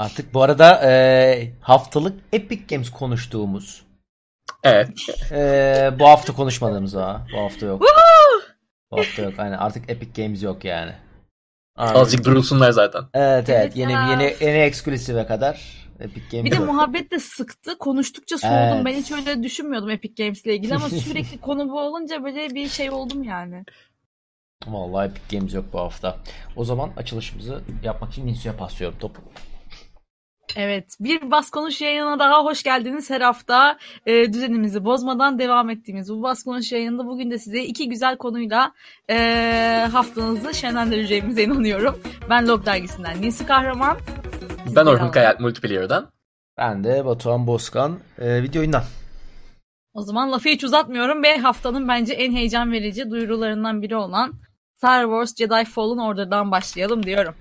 Artık bu arada e, haftalık Epic Games konuştuğumuz. Evet. E, bu hafta konuşmadığımız var. Bu hafta yok. bu hafta yok. Aynen artık Epic Games yok yani. Aynen. Azıcık durulsunlar zaten. Evet evet. Yeni yeni yeni eksklusive kadar Epic Games Bir de muhabbet de sıktı. Konuştukça soğudum. Evet. Ben hiç öyle düşünmüyordum Epic Games'le ilgili ama sürekli konu bu olunca böyle bir şey oldum yani. Vallahi Epic Games yok bu hafta. O zaman açılışımızı yapmak için Ninsu'ya paslıyorum topu. Evet, bir Bas Konuş yayınına daha hoş geldiniz. Her hafta e, düzenimizi bozmadan devam ettiğimiz bu Bas Konuş yayınında bugün de size iki güzel konuyla e, haftanızı şenlendireceğimize inanıyorum. Ben Log Dergisi'nden Nisi Kahraman. Ben Orhun Kayal Multiplayer'dan. Ben de Batuhan Bozkan. Ee, video oyundan. O zaman lafı hiç uzatmıyorum ve haftanın bence en heyecan verici duyurularından biri olan Star Wars Jedi Fallen Order'dan başlayalım diyorum.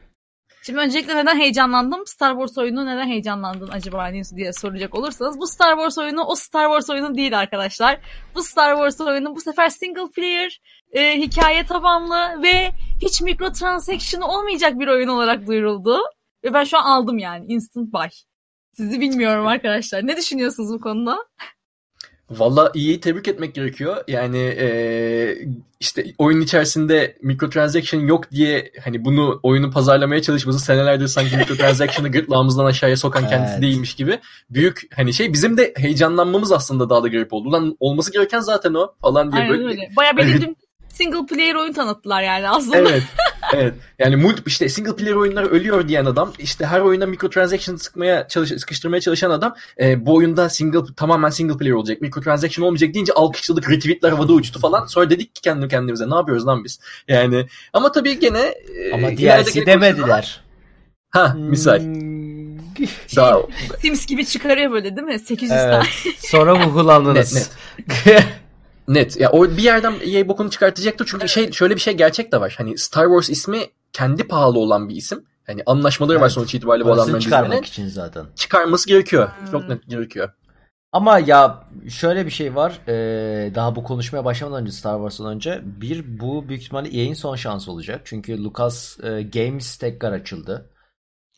Şimdi öncelikle neden heyecanlandım? Star Wars oyunu neden heyecanlandın acaba Nils diye soracak olursanız bu Star Wars oyunu o Star Wars oyunu değil arkadaşlar. Bu Star Wars oyunu bu sefer single player, e, hikaye tabanlı ve hiç microtransaction olmayacak bir oyun olarak duyuruldu. Ve ben şu an aldım yani instant buy. Sizi bilmiyorum arkadaşlar. Ne düşünüyorsunuz bu konuda? Valla iyi tebrik etmek gerekiyor. Yani eee, işte oyun içerisinde microtransaction yok diye hani bunu oyunu pazarlamaya çalışması senelerdir sanki microtransaction'ı gırtlağımızdan aşağıya sokan kendisi Evet. değilmiş gibi büyük hani şey bizim de heyecanlanmamız aslında daha da garip oldu. Lan olması gereken zaten o falan diye Aynen böyle. öyle. Baya bildiğin single player oyun tanıttılar yani aslında. Evet. evet. Yani multi, işte single player oyunlar ölüyor diyen adam işte her oyuna microtransaction sıkmaya çalış, sıkıştırmaya çalışan adam e, bu oyunda single tamamen single player olacak. Microtransaction olmayacak deyince alkışladık, retweetler havada uçtu falan. Sonra dedik ki kendi kendimize ne yapıyoruz lan biz? Yani ama tabii gene e, Ama ileride DLC demediler. Ha misal. Hmm, Daha Sims gibi çıkarıyor böyle değil mi? 800 evet. tane. Sonra hukulandınız. net. Ya o bir yerden EA bokunu çıkartacaktır çünkü şey şöyle bir şey gerçek de var. Hani Star Wars ismi kendi pahalı olan bir isim. Hani anlaşmaları var Evet. sonuç itibariyle bu adamların çıkarmak birbirine. için zaten. Çıkarması gerekiyor. Hmm. Çok net gerekiyor. Ama ya şöyle bir şey var. Ee, daha bu konuşmaya başlamadan önce Star Wars'tan önce bir bu büyük ihtimalle EA'in son şansı olacak. Çünkü Lucas e, Games tekrar açıldı.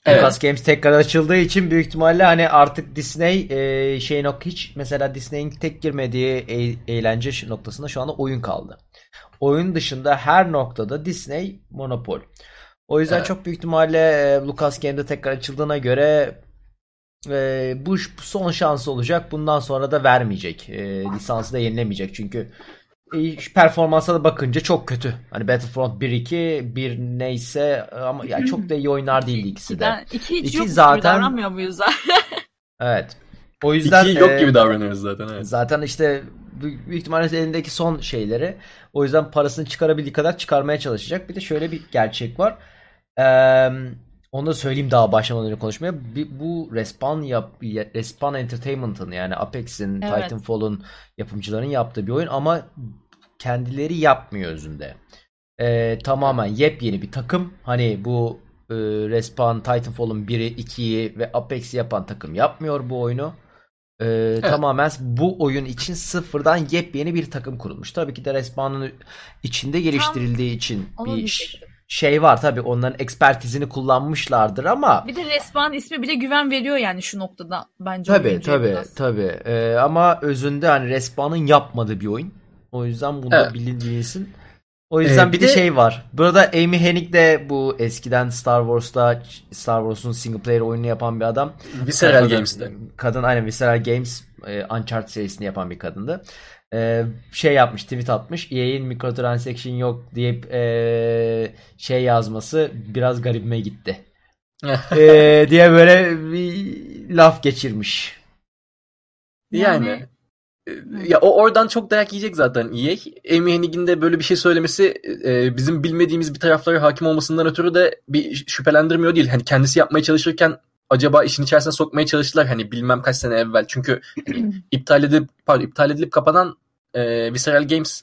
Evet. Lucas Games tekrar açıldığı için büyük ihtimalle hani artık Disney e, şey nok hiç mesela Disney'in tek girmediği e- eğlence noktasında şu anda oyun kaldı. Oyun dışında her noktada Disney monopol. O yüzden Evet. çok büyük ihtimalle e, Lucas Games'de tekrar açıldığına göre e, bu son şansı olacak. Bundan sonra da vermeyecek. E, lisansı da yenilemeyecek. Çünkü performansa da bakınca çok kötü. Hani Battlefront 1-2 bir neyse ama ya çok da iyi oyunlar değildi ikisi de. İkiden- İki hiç İki yok gibi zaten- davranmıyor muyuz zaten? Evet. O yüzden İki yok e, gibi davranıyoruz zaten. Evet. Zaten işte büyük, ihtimalle elindeki son şeyleri. O yüzden parasını çıkarabildiği kadar çıkarmaya çalışacak. Bir de şöyle bir gerçek var. Ee, onu da söyleyeyim daha başlamadan önce konuşmaya. Bu Respawn yap, Respawn Entertainment'ın yani Apex'in, Evet. Titanfall'un yapımcıların yaptığı bir oyun ama kendileri yapmıyor özünde. Ee, tamamen yepyeni bir takım. Hani bu e, Respawn, Titanfall'un 1'i, 2'yi ve Apex'i yapan takım yapmıyor bu oyunu. Ee, Tamamen bu oyun için sıfırdan yepyeni bir takım kurulmuş. Tabii ki de Respawn'ın içinde geliştirildiği için Onu bir diyecektim. şey var tabii onların ekspertizini kullanmışlardır ama Bir de Respawn ismi bile güven veriyor yani şu noktada bence. tabii tabii biraz. tabii Ee, ama özünde hani Respawn'ın yapmadığı bir oyun. O yüzden bunu Evet. bilindiğinsin. O yüzden Ee, bir de de- şey var. Burada Amy Hennig de bu eskiden Star Wars'ta Star Wars'un single player oyununu yapan bir adam. Visceral Kadın- Games'te. Kadın aynen Visceral Games e, Uncharted serisini yapan bir kadındı. E, şey yapmış tweet atmış. EA'in microtransaction yok deyip e, şey yazması biraz garibime gitti. E, diye böyle bir laf geçirmiş. Yani, Yani- ya o oradan çok dayak yiyecek zaten EA. Amy Hennig'in de böyle bir şey söylemesi e, bizim bilmediğimiz bir taraflara hakim olmasından ötürü de bir şüphelendirmiyor değil. Hani kendisi yapmaya çalışırken acaba işin içerisine sokmaya çalıştılar hani bilmem kaç sene evvel. Çünkü iptal edilip pardon, iptal edilip kapanan e, Visceral Games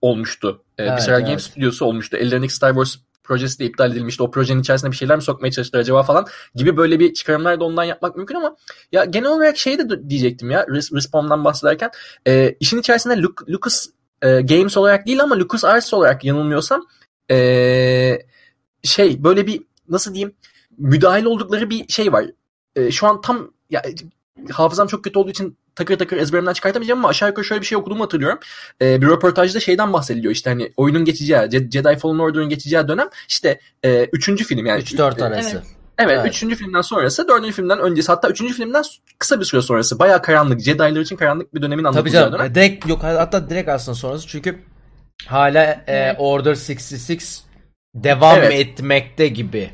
olmuştu. E, Evet, Visceral evet. Games stüdyosu olmuştu. Ellerindeki Star Wars projesi de iptal edilmişti. O projenin içerisine bir şeyler mi sokmaya çalıştılar acaba falan gibi böyle bir çıkarımlar da ondan yapmak mümkün ama ya genel olarak şey de diyecektim ya Res- Respawn'dan bahsederken e, işin içerisinde Luc- Lucas e, Games olarak değil ama Lucas Arts olarak yanılmıyorsam e, şey böyle bir nasıl diyeyim müdahil oldukları bir şey var. e, şu an tam ya hafızam çok kötü olduğu için takır takır ezberimden çıkartamayacağım ama aşağı yukarı şöyle bir şey okuduğumu hatırlıyorum. Ee, bir röportajda şeyden bahsediliyor işte hani oyunun geçeceği, Jedi Fallen Order'ın geçeceği dönem işte e, üçüncü film yani. 3-4 arası. Evet. Evet, Evet. üçüncü filmden sonrası, dördüncü filmden öncesi hatta üçüncü filmden kısa bir süre sonrası. Bayağı karanlık, Jedi'lar için karanlık bir dönemin Tabii anlatılacağı canım. dönem. E, Direkt yok hatta direkt aslında sonrası çünkü hala e, Evet. Order 66 devam Evet. etmekte gibi.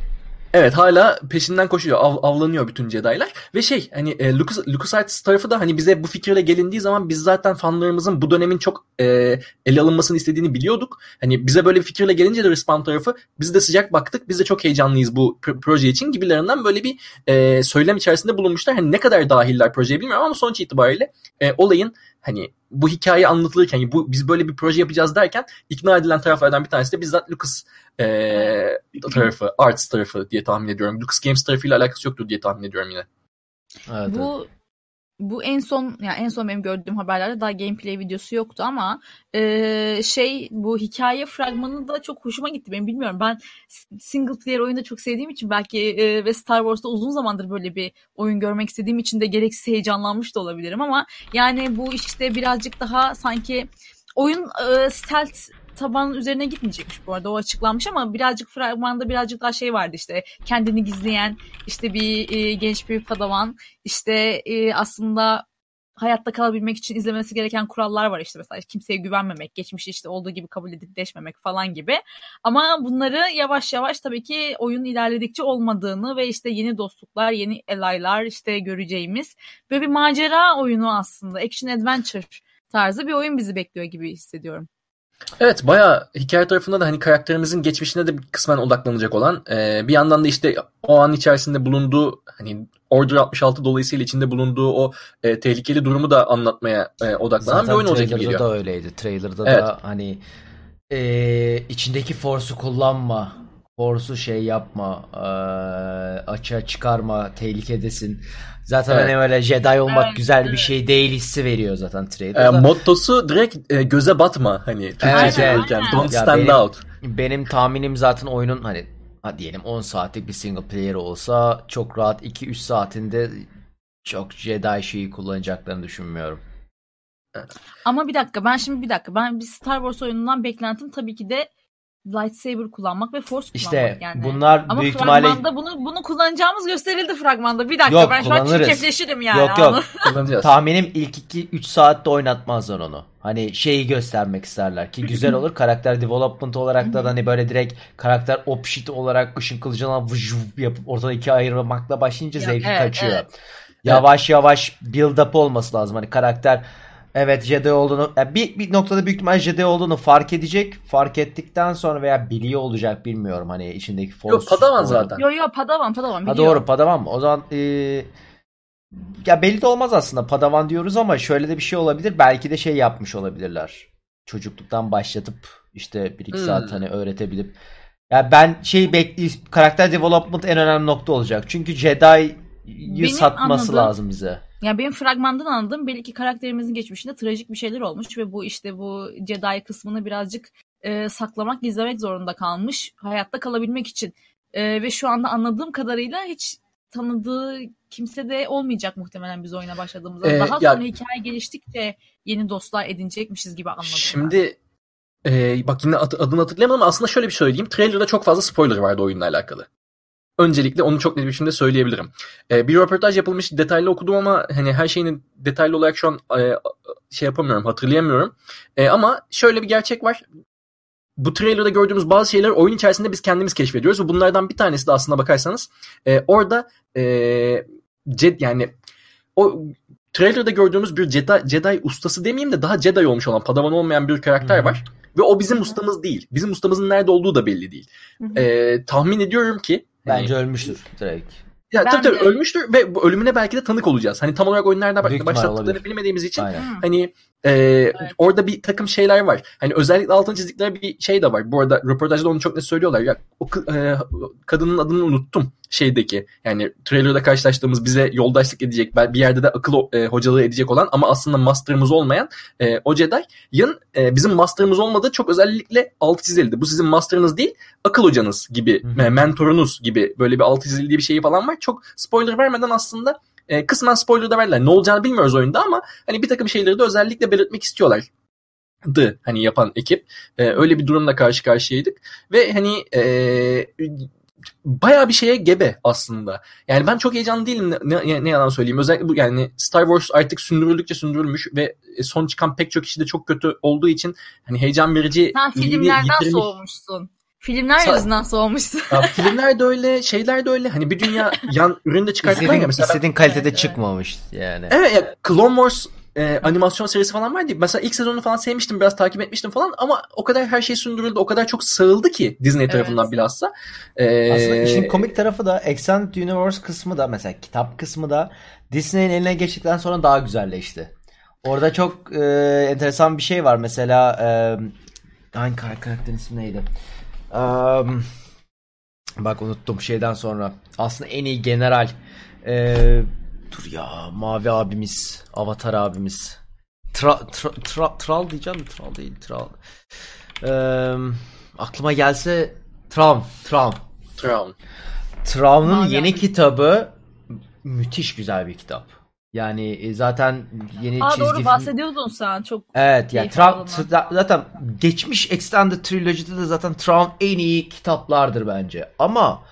Evet hala peşinden koşuyor, av, avlanıyor bütün Jedi'lar. Ve şey hani e, Lucas, LucasArts tarafı da hani bize bu fikirle gelindiği zaman biz zaten fanlarımızın bu dönemin çok e, ele alınmasını istediğini biliyorduk. Hani bize böyle bir fikirle gelince de Respawn tarafı biz de sıcak baktık. Biz de çok heyecanlıyız bu pr- proje için gibilerinden böyle bir e, söylem içerisinde bulunmuşlar. Hani ne kadar dahiller projeye bilmiyorum ama sonuç itibariyle e, olayın hani bu hikaye anlatılırken yani bu biz böyle bir proje yapacağız derken ikna edilen taraflardan bir tanesi de bizzat Lucas e, tarafı, Arts tarafı diye tahmin ediyorum. Lucas Games tarafıyla alakası yoktur diye tahmin ediyorum yine. Evet, evet. Bu bu en son yani en son benim gördüğüm haberlerde daha gameplay videosu yoktu ama e, şey bu hikaye fragmanı da çok hoşuma gitti benim bilmiyorum. Ben single player oyunu da çok sevdiğim için belki e, ve Star Wars'ta uzun zamandır böyle bir oyun görmek istediğim için de gereksiz heyecanlanmış da olabilirim ama yani bu işte birazcık daha sanki oyun e, stealth tabanın üzerine gitmeyecekmiş bu arada o açıklanmış ama birazcık fragmanda birazcık daha şey vardı işte kendini gizleyen işte bir e, genç bir padavan işte e, aslında hayatta kalabilmek için izlemesi gereken kurallar var işte mesela kimseye güvenmemek, geçmişi işte olduğu gibi kabul edip deşmemek falan gibi. Ama bunları yavaş yavaş tabii ki oyun ilerledikçe olmadığını ve işte yeni dostluklar, yeni elaylar işte göreceğimiz böyle bir macera oyunu aslında. Action adventure tarzı bir oyun bizi bekliyor gibi hissediyorum. Evet bayağı hikaye tarafında da hani karakterimizin geçmişine de kısmen odaklanacak olan e, bir yandan da işte o an içerisinde bulunduğu hani Order 66 dolayısıyla içinde bulunduğu o e, tehlikeli durumu da anlatmaya e, odaklanan bir Zaten oyun olacak gibi trailer'da geliyor. da öyleydi. Trailer'da Evet. da hani e, içindeki Force'u kullanma. Force'u şey yapma. e, açığa çıkarma. Tehlikedesin. Zaten Evet. hani öyle Jedi olmak Evet, güzel bir şey değil hissi veriyor zaten E, trailer'da. mottosu direkt e, göze batma hani Türkçe Evet, evet. don't Ya stand benim- out. Benim tahminim zaten oyunun hani ha diyelim 10 saatlik bir single player olsa çok rahat 2-3 saatinde çok Jedi şeyi kullanacaklarını düşünmüyorum. Ama bir dakika ben şimdi bir dakika ben bir Star Wars oyunundan beklentim tabii ki de lightsaber kullanmak ve force İşte kullanmak yani. bunlar Ama büyük ihtimalle fragmanda bunu bunu kullanacağımız gösterildi fragmanda. Bir dakika Yok, ben şu an kullanırız. çirkefleşirim yani. Yok, yok. tahminim ilk 2-3 saatte oynatmazlar onu. Hani şeyi göstermek isterler ki güzel olur. Karakter development olarak da hani böyle direkt karakter opşit olarak ışın kılıcına vıcıv yapıp ortada ikiye ayırmakla başlayınca Ya, zevki evet, kaçıyor. evet. Yavaş yavaş build up olması lazım. Hani karakter evet Jedi olduğunu yani bir, bir noktada büyük ihtimal Jedi olduğunu fark edecek. Fark ettikten sonra veya biliyor olacak bilmiyorum hani içindeki force. Yok Padawan zaten. Yo yo Padawan Padawan Ha biliyor. doğru Padawan mı? O zaman e, ya belli de olmaz aslında Padawan diyoruz ama şöyle de bir şey olabilir. Belki de şey yapmış olabilirler. Çocukluktan başlatıp işte bir iki Hmm. saat hani öğretebilip. Ya ben şey bekli karakter development en önemli nokta olacak. Çünkü Jedi'yi satması anladığım- lazım bize. Yani benim fragmandan anladığım belki karakterimizin geçmişinde trajik bir şeyler olmuş ve bu işte bu Jedi kısmını birazcık e, saklamak, gizlemek zorunda kalmış hayatta kalabilmek için. E, ve şu anda anladığım kadarıyla hiç tanıdığı kimse de olmayacak muhtemelen biz oyuna başladığımızda. Ee, Daha ya- sonra hikaye geliştikçe yeni dostlar edinecekmişiz gibi anladım. ben. Şimdi e, bak yine ad- adını hatırlayamadım ama aslında şöyle bir söyleyeyim. Trailer'da çok fazla spoiler vardı oyunla alakalı. Öncelikle onu çok net bir biçimde söyleyebilirim. E, bir röportaj yapılmış detaylı okudum ama hani her şeyini detaylı olarak şu an e, şey yapamıyorum hatırlayamıyorum. E, ama şöyle bir gerçek var. Bu trailerda gördüğümüz bazı şeyler oyun içerisinde biz kendimiz keşfediyoruz ve bunlardan bir tanesi de aslına bakarsanız e, orada e, Jed, yani o trailerda gördüğümüz bir Jedi, Jedi ustası demeyeyim de daha Jedi olmuş olan Padawan olmayan bir karakter Hı hı. var. Ve o bizim ustamız değil. Bizim ustamızın nerede olduğu da belli değil. Hı hı. Ee, tahmin ediyorum ki hani- Bence ölmüştür direkt. ya, Ben tabii tabii de- ölmüştür ve bu ölümüne belki de tanık olacağız. Hani tam olarak oyun nerede Büyük ihtimal başlattıklarını olabilir. bilmediğimiz için Hı. hani e, orada bir takım şeyler var. Hani özellikle altın çizdikleri bir şey de var. Bu arada röportajda onu çok net söylüyorlar. Ya o e, kadının adını unuttum şeydeki. Yani trailerda karşılaştığımız bize yoldaşlık edecek, bir yerde de akıl e, hocalığı edecek olan ama aslında master'ımız olmayan e, o Jedi. Yan e, bizim master'ımız olmadığı çok özellikle altı çizildi. Bu sizin master'ınız değil, akıl hocanız gibi, e, mentorunuz gibi böyle bir altı çizildiği bir şeyi falan var. Çok spoiler vermeden aslında e, kısmen spoiler da verdiler. Ne olacağını bilmiyoruz oyunda ama hani bir takım şeyleri de özellikle belirtmek istiyorlar dı hani yapan ekip. E, öyle bir durumla karşı karşıyaydık. Ve hani e, baya bir şeye gebe aslında. Yani ben çok heyecanlı değilim ne, ne, ne yalan söyleyeyim. Özellikle bu yani Star Wars artık sündürüldükçe sündürülmüş ve son çıkan pek çok kişi de çok kötü olduğu için hani heyecan verici Sen filmlerden soğumuşsun. Filmler Sa- yüzünden soğumuşsun. Ya, filmler de öyle, şeyler de öyle. Hani bir dünya yan ürün de çıkarttılar ya mesela. İstediğin kalitede evet, çıkmamış yani. Evet ya Clone Wars e, animasyon serisi falan vardı. Mesela ilk sezonu falan sevmiştim, biraz takip etmiştim falan ama o kadar her şey sündürüldü, o kadar çok sığıldı ki Disney evet. tarafından bilhassa. Ee, Aslında işin komik tarafı da Extended Universe kısmı da mesela kitap kısmı da Disney'in eline geçtikten sonra daha güzelleşti. Orada çok e, enteresan bir şey var. Mesela e, hangi karakterin ismi neydi? Um, bak unuttum şeyden sonra. Aslında en iyi general. Ee, dur ya mavi abimiz. Avatar abimiz. Tra, tra, tra, tral diyeceğim mi? Tral değil. Tral. Ee, aklıma gelse Traum. Traum. Traum. Traum'un yeni kitabı müthiş güzel bir kitap. Yani e, zaten yeni Aa, çizgi doğru film... bahsediyordun sen çok. Evet yani Tra- zaten geçmiş Extended Trilogy'de de zaten Traum en iyi kitaplardır bence. Ama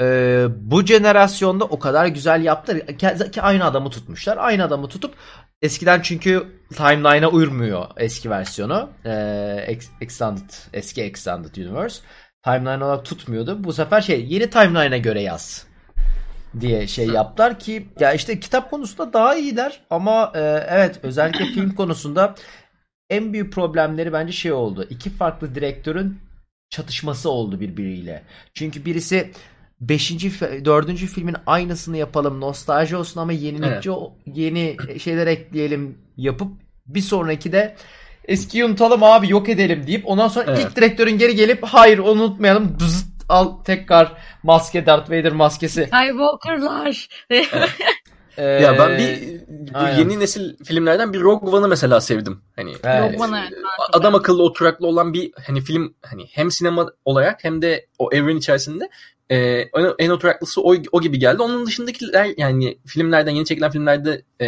e, bu jenerasyonda o kadar güzel yaptılar ki aynı adamı tutmuşlar. Aynı adamı tutup eskiden çünkü timeline'a uymuyor eski versiyonu. E, Extended eski Extended Universe timeline olarak tutmuyordu. Bu sefer şey yeni timeline'a göre yaz diye şey yaptılar ki ya işte kitap konusunda daha iyiler ama e, evet özellikle film konusunda en büyük problemleri bence şey oldu. İki farklı direktörün çatışması oldu birbiriyle. Çünkü birisi 5. 4. filmin aynısını yapalım nostalji olsun ama yenilikçi evet. yeni şeyler ekleyelim yapıp bir sonraki de eski unutalım abi yok edelim deyip ondan sonra evet. ilk direktörün geri gelip hayır unutmayalım bızıt al tekrar maske Darth Vader maskesi. Skywalker'lar. Ee, ya ben bir bu yeni nesil filmlerden bir Rogue One'ı mesela sevdim. Hani evet. Rogue One, adam akıllı oturaklı olan bir hani film hani hem sinema olarak hem de o evren içerisinde e, en oturaklısı o, o gibi geldi. Onun dışındakiler yani filmlerden yeni çekilen filmlerde e,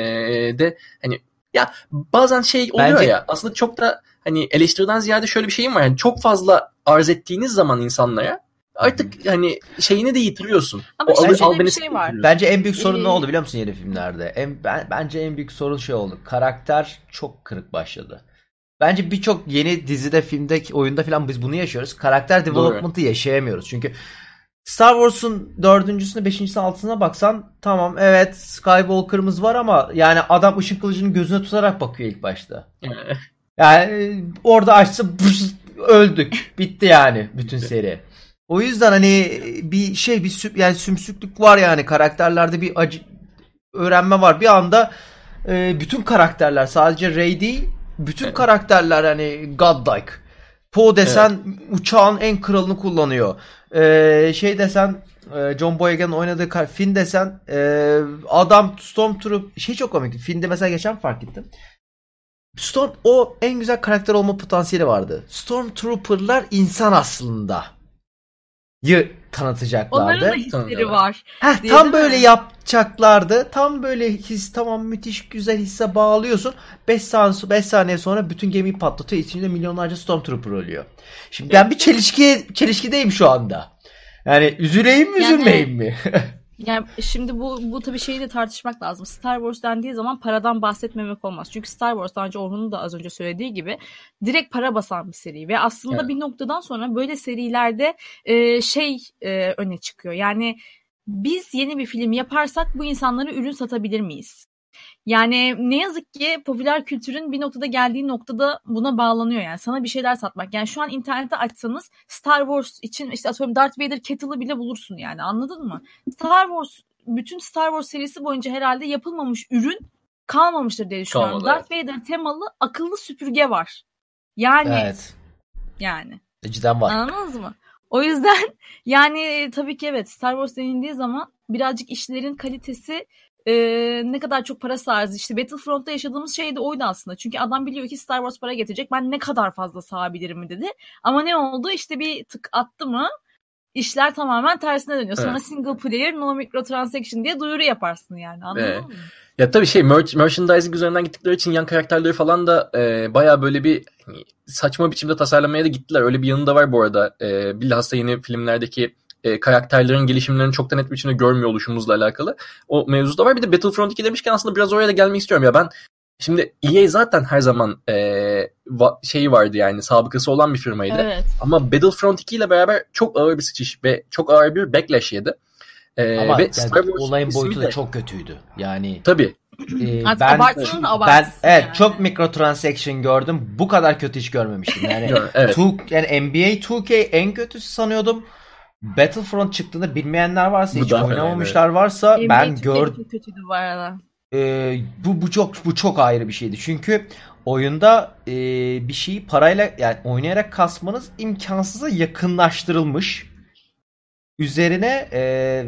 de hani ya bazen şey oluyor Bence... ya aslında çok da hani eleştiriden ziyade şöyle bir şeyim var. Yani çok fazla arz ettiğiniz zaman insanlara artık hani şeyini de yitiriyorsun. Ama o al, bir şey var. Bence en büyük sorun ee... ne oldu biliyor musun yeni filmlerde? En, ben, bence en büyük sorun şey oldu. Karakter çok kırık başladı. Bence birçok yeni dizide, filmde, oyunda falan biz bunu yaşıyoruz. Karakter development'ı yaşayamıyoruz. Çünkü Star Wars'un dördüncüsüne, beşincisine, altısına baksan tamam evet Skywalker'ımız var ama yani adam ışın kılıcını gözüne tutarak bakıyor ilk başta. yani orada açsa öldük. Bitti yani bütün seri. O yüzden hani bir şey bir sü yani sümsüklük var yani karakterlerde bir acı öğrenme var. Bir anda e, bütün karakterler sadece Rey değil bütün evet. karakterler hani godlike. Poe desen evet. uçağın en kralını kullanıyor. Ee, şey desen e, John Boyegan'ın oynadığı Finn desen e, adam Stormtrooper şey çok komik. Finn'de mesela geçen fark ettim. Storm o en güzel karakter olma potansiyeli vardı. Stormtrooper'lar insan aslında yı tanıtacaklardı. Onların da hisleri var. Heh, tam böyle mi? yapacaklardı. Tam böyle his tamam müthiş güzel hisse bağlıyorsun. 5 saniye, 5 saniye sonra bütün gemiyi patlatıyor. İçinde milyonlarca Stormtrooper ölüyor. Şimdi ben bir çelişki çelişkideyim şu anda. Yani üzüleyim mi yani, üzülmeyeyim mi? Yani şimdi bu bu tabii şeyi de tartışmak lazım. Star Wars dendiği zaman paradan bahsetmemek olmaz. Çünkü Star Wars daha önce Orhun'un da az önce söylediği gibi direkt para basan bir seri ve aslında evet. bir noktadan sonra böyle serilerde e, şey e, öne çıkıyor. Yani biz yeni bir film yaparsak bu insanlara ürün satabilir miyiz? Yani ne yazık ki popüler kültürün bir noktada geldiği noktada buna bağlanıyor yani sana bir şeyler satmak. Yani şu an internette açsanız Star Wars için işte atıyorum Darth Vader kettle'ı bile bulursun yani anladın mı? Star Wars bütün Star Wars serisi boyunca herhalde yapılmamış ürün kalmamıştır diye düşünüyorum. Kalmadı, Darth Vader temalı akıllı süpürge var. Yani Evet. yani Cidden var. anladınız mı? O yüzden yani tabii ki evet Star Wars denildiği zaman birazcık işlerin kalitesi e, ne kadar çok para sağarız. İşte Battlefront'ta yaşadığımız şey de oydu aslında. Çünkü adam biliyor ki Star Wars para getirecek. Ben ne kadar fazla sağabilirim dedi. Ama ne oldu? İşte bir tık attı mı işler tamamen tersine dönüyor. Sonra Evet. single player no microtransaction diye duyuru yaparsın yani. Anladın Evet. mı? Ya tabii şey merch, merchandising üzerinden gittikleri için yan karakterleri falan da e, bayağı böyle bir saçma biçimde tasarlamaya da gittiler. Öyle bir yanı da var bu arada. E, bilhassa yeni filmlerdeki e, karakterlerin gelişimlerini çok da net bir biçimde görmüyor oluşumuzla alakalı. O mevzu da var. Bir de Battlefront 2 demişken aslında biraz oraya da gelmek istiyorum. Ya ben şimdi EA zaten her zaman e, va- şeyi vardı yani sabıkası olan bir firmaydı. Evet. Ama Battlefront 2 ile beraber çok ağır bir sıçış ve çok ağır bir backlash yedi. E, Ama ve yani Star Wars olayın boyutu de- da çok kötüydü. Yani Tabii. e, Artık ben abartının ben evet yani. çok mikrotransaction gördüm. Bu kadar kötü hiç görmemiştim. Yani Evet. Two- yani NBA 2K en kötüsü sanıyordum. Battlefront çıktığında bilmeyenler varsa Bu hiç oynamamışlar varsa NBA ben gördüm. kötüydü bu arada. Ee, bu bu çok bu çok ayrı bir şeydi. Çünkü oyunda e, bir şeyi parayla yani oynayarak kasmanız imkansıza yakınlaştırılmış. Üzerine e,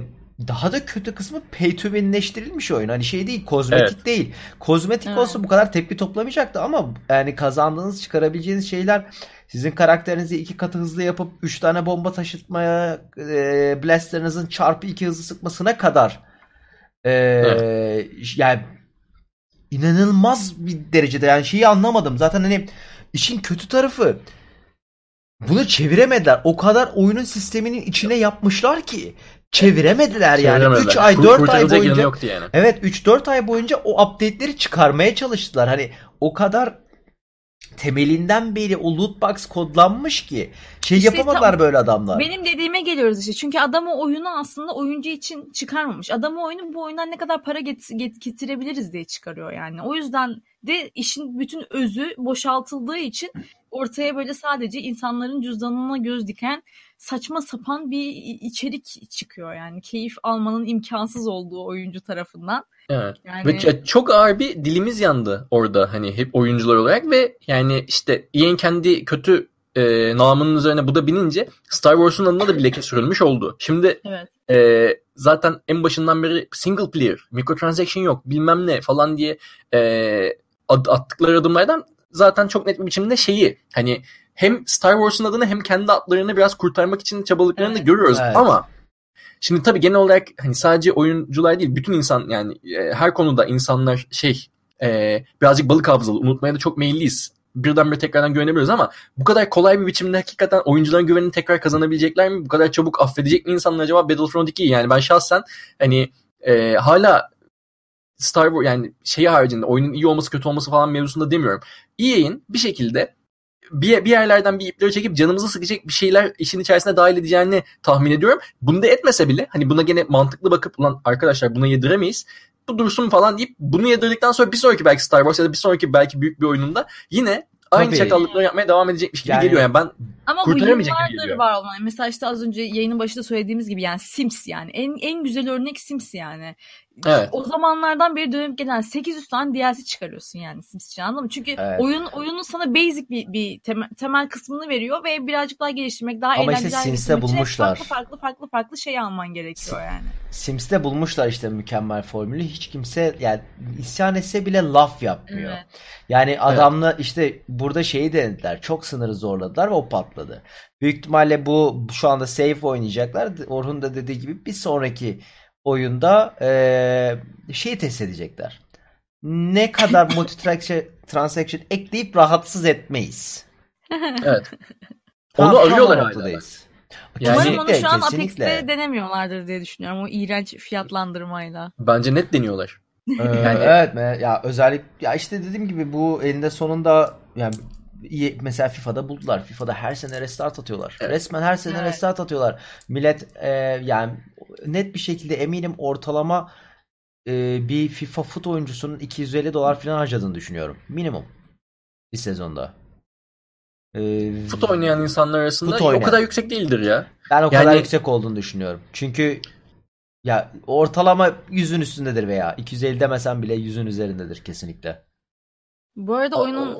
daha da kötü kısmı pay to winleştirilmiş oyun. Hani şey değil, kozmetik Evet. değil. Kozmetik Evet. olsa bu kadar tepki toplamayacaktı ama yani kazandığınız, çıkarabileceğiniz şeyler sizin karakterinizi iki katı hızlı yapıp üç tane bomba taşıtmaya, e, blasterinizin çarpı iki hızlı sıkmasına kadar e, yani inanılmaz bir derecede yani şeyi anlamadım. Zaten hani işin kötü tarafı bunu çeviremediler. O kadar oyunun sisteminin içine yapmışlar ki çeviremediler yani. Çeviremediler. 3 ay Kur- 4 ay boyunca yoktu yani. Evet 3-4 ay boyunca o update'leri çıkarmaya çalıştılar. Hani o kadar temelinden beri o loot box kodlanmış ki şey İşte yapamadılar tam- böyle adamlar. Benim dediğime geliyoruz işte. Çünkü adam o oyunu aslında oyuncu için çıkarmamış. Adam o oyunu bu oyundan ne kadar para get- get- getirebiliriz diye çıkarıyor yani. O yüzden de işin bütün özü boşaltıldığı için ortaya böyle sadece insanların cüzdanına göz diken saçma sapan bir içerik çıkıyor yani. Keyif almanın imkansız olduğu oyuncu tarafından. Evet. Yani Ve çok ağır bir dilimiz yandı orada hani hep oyuncular olarak ve yani işte EA'in kendi kötü e, namının üzerine bu da binince Star Wars'un adına da bir leke sürülmüş oldu. Şimdi evet. e, zaten en başından beri single player, microtransaction yok bilmem ne falan diye e, ad- attıkları adımlardan zaten çok net bir biçimde şeyi hani hem Star Wars'un adını hem kendi adlarını biraz kurtarmak için çabaladıklarını da Evet. görüyoruz Evet. ama şimdi tabii genel olarak hani sadece oyuncular değil bütün insan yani e, her konuda insanlar şey e, birazcık balık hafızalı unutmaya da çok meyilliyiz. Birdenbire tekrardan güvenebiliyoruz ama bu kadar kolay bir biçimde hakikaten oyuncuların güvenini tekrar kazanabilecekler mi? Bu kadar çabuk affedecek mi insanlar acaba Battlefront 2'yi? Yani ben şahsen hani e, hala Star Wars yani şeyi haricinde oyunun iyi olması kötü olması falan mevzusunda demiyorum. EA'in bir şekilde bir, bir yerlerden bir ipleri çekip canımızı sıkacak bir şeyler işin içerisine dahil edeceğini tahmin ediyorum. Bunu da etmese bile hani buna gene mantıklı bakıp ulan arkadaşlar buna yediremeyiz. Bu dursun falan deyip bunu yedirdikten sonra bir sonraki belki Star Wars ya da bir sonraki belki büyük bir oyununda yine aynı Tabii. çakallıkları yapmaya devam edecekmiş gibi Yani- geliyor. Yani ben Ama bu Kurtaramayacak gibi yıllardır geliyor. var olan. Mesela işte az önce yayının başında söylediğimiz gibi yani Sims yani. En, en güzel örnek Sims yani. Evet. O zamanlardan beri dönüp gelen 800 tane DLC çıkarıyorsun yani Sims için anladın mı? Çünkü Evet. oyun oyunun sana basic bir, bir temel, temel kısmını veriyor ve birazcık daha geliştirmek, daha Ama işte eğlenceli hale Sims'te bulmuşlar. Farklı farklı farklı farklı şey alman gerekiyor yani. Sims'te bulmuşlar işte mükemmel formülü. Hiç kimse yani isyan etse bile laf yapmıyor. Evet. Yani adamla işte burada şeyi denediler. Çok sınırı zorladılar ve o patladı. Büyük ihtimalle bu şu anda safe oynayacaklar. Orhun da dediği gibi bir sonraki oyunda eee şeyi test edecekler. Ne kadar multi transaction ekleyip rahatsız etmeyiz. evet. Tam- Onu arıyorlar hala. Yani- Umarım onu şu an kesinlikle. Apex'te denemiyorlardır diye düşünüyorum. O iğrenç fiyatlandırmayla. Bence net deniyorlar. Yani- evet me- ya özellik ya işte dediğim gibi bu elinde sonunda yani mesela FIFA'da buldular. FIFA'da her sene restart atıyorlar. Evet. Resmen her sene Evet. restart atıyorlar. Millet e, yani net bir şekilde eminim ortalama e, bir FIFA fut oyuncusunun 250 dolar falan harcadığını düşünüyorum. Minimum. Bir sezonda. E, Fut oynayan insanlar arasında Fut o oynayan. kadar yüksek değildir ya. ben o kadar Yani- yüksek olduğunu düşünüyorum. Çünkü Ya ortalama 100'ün üstündedir veya 250 demesen bile 100'ün üzerindedir kesinlikle. Bu arada oyunun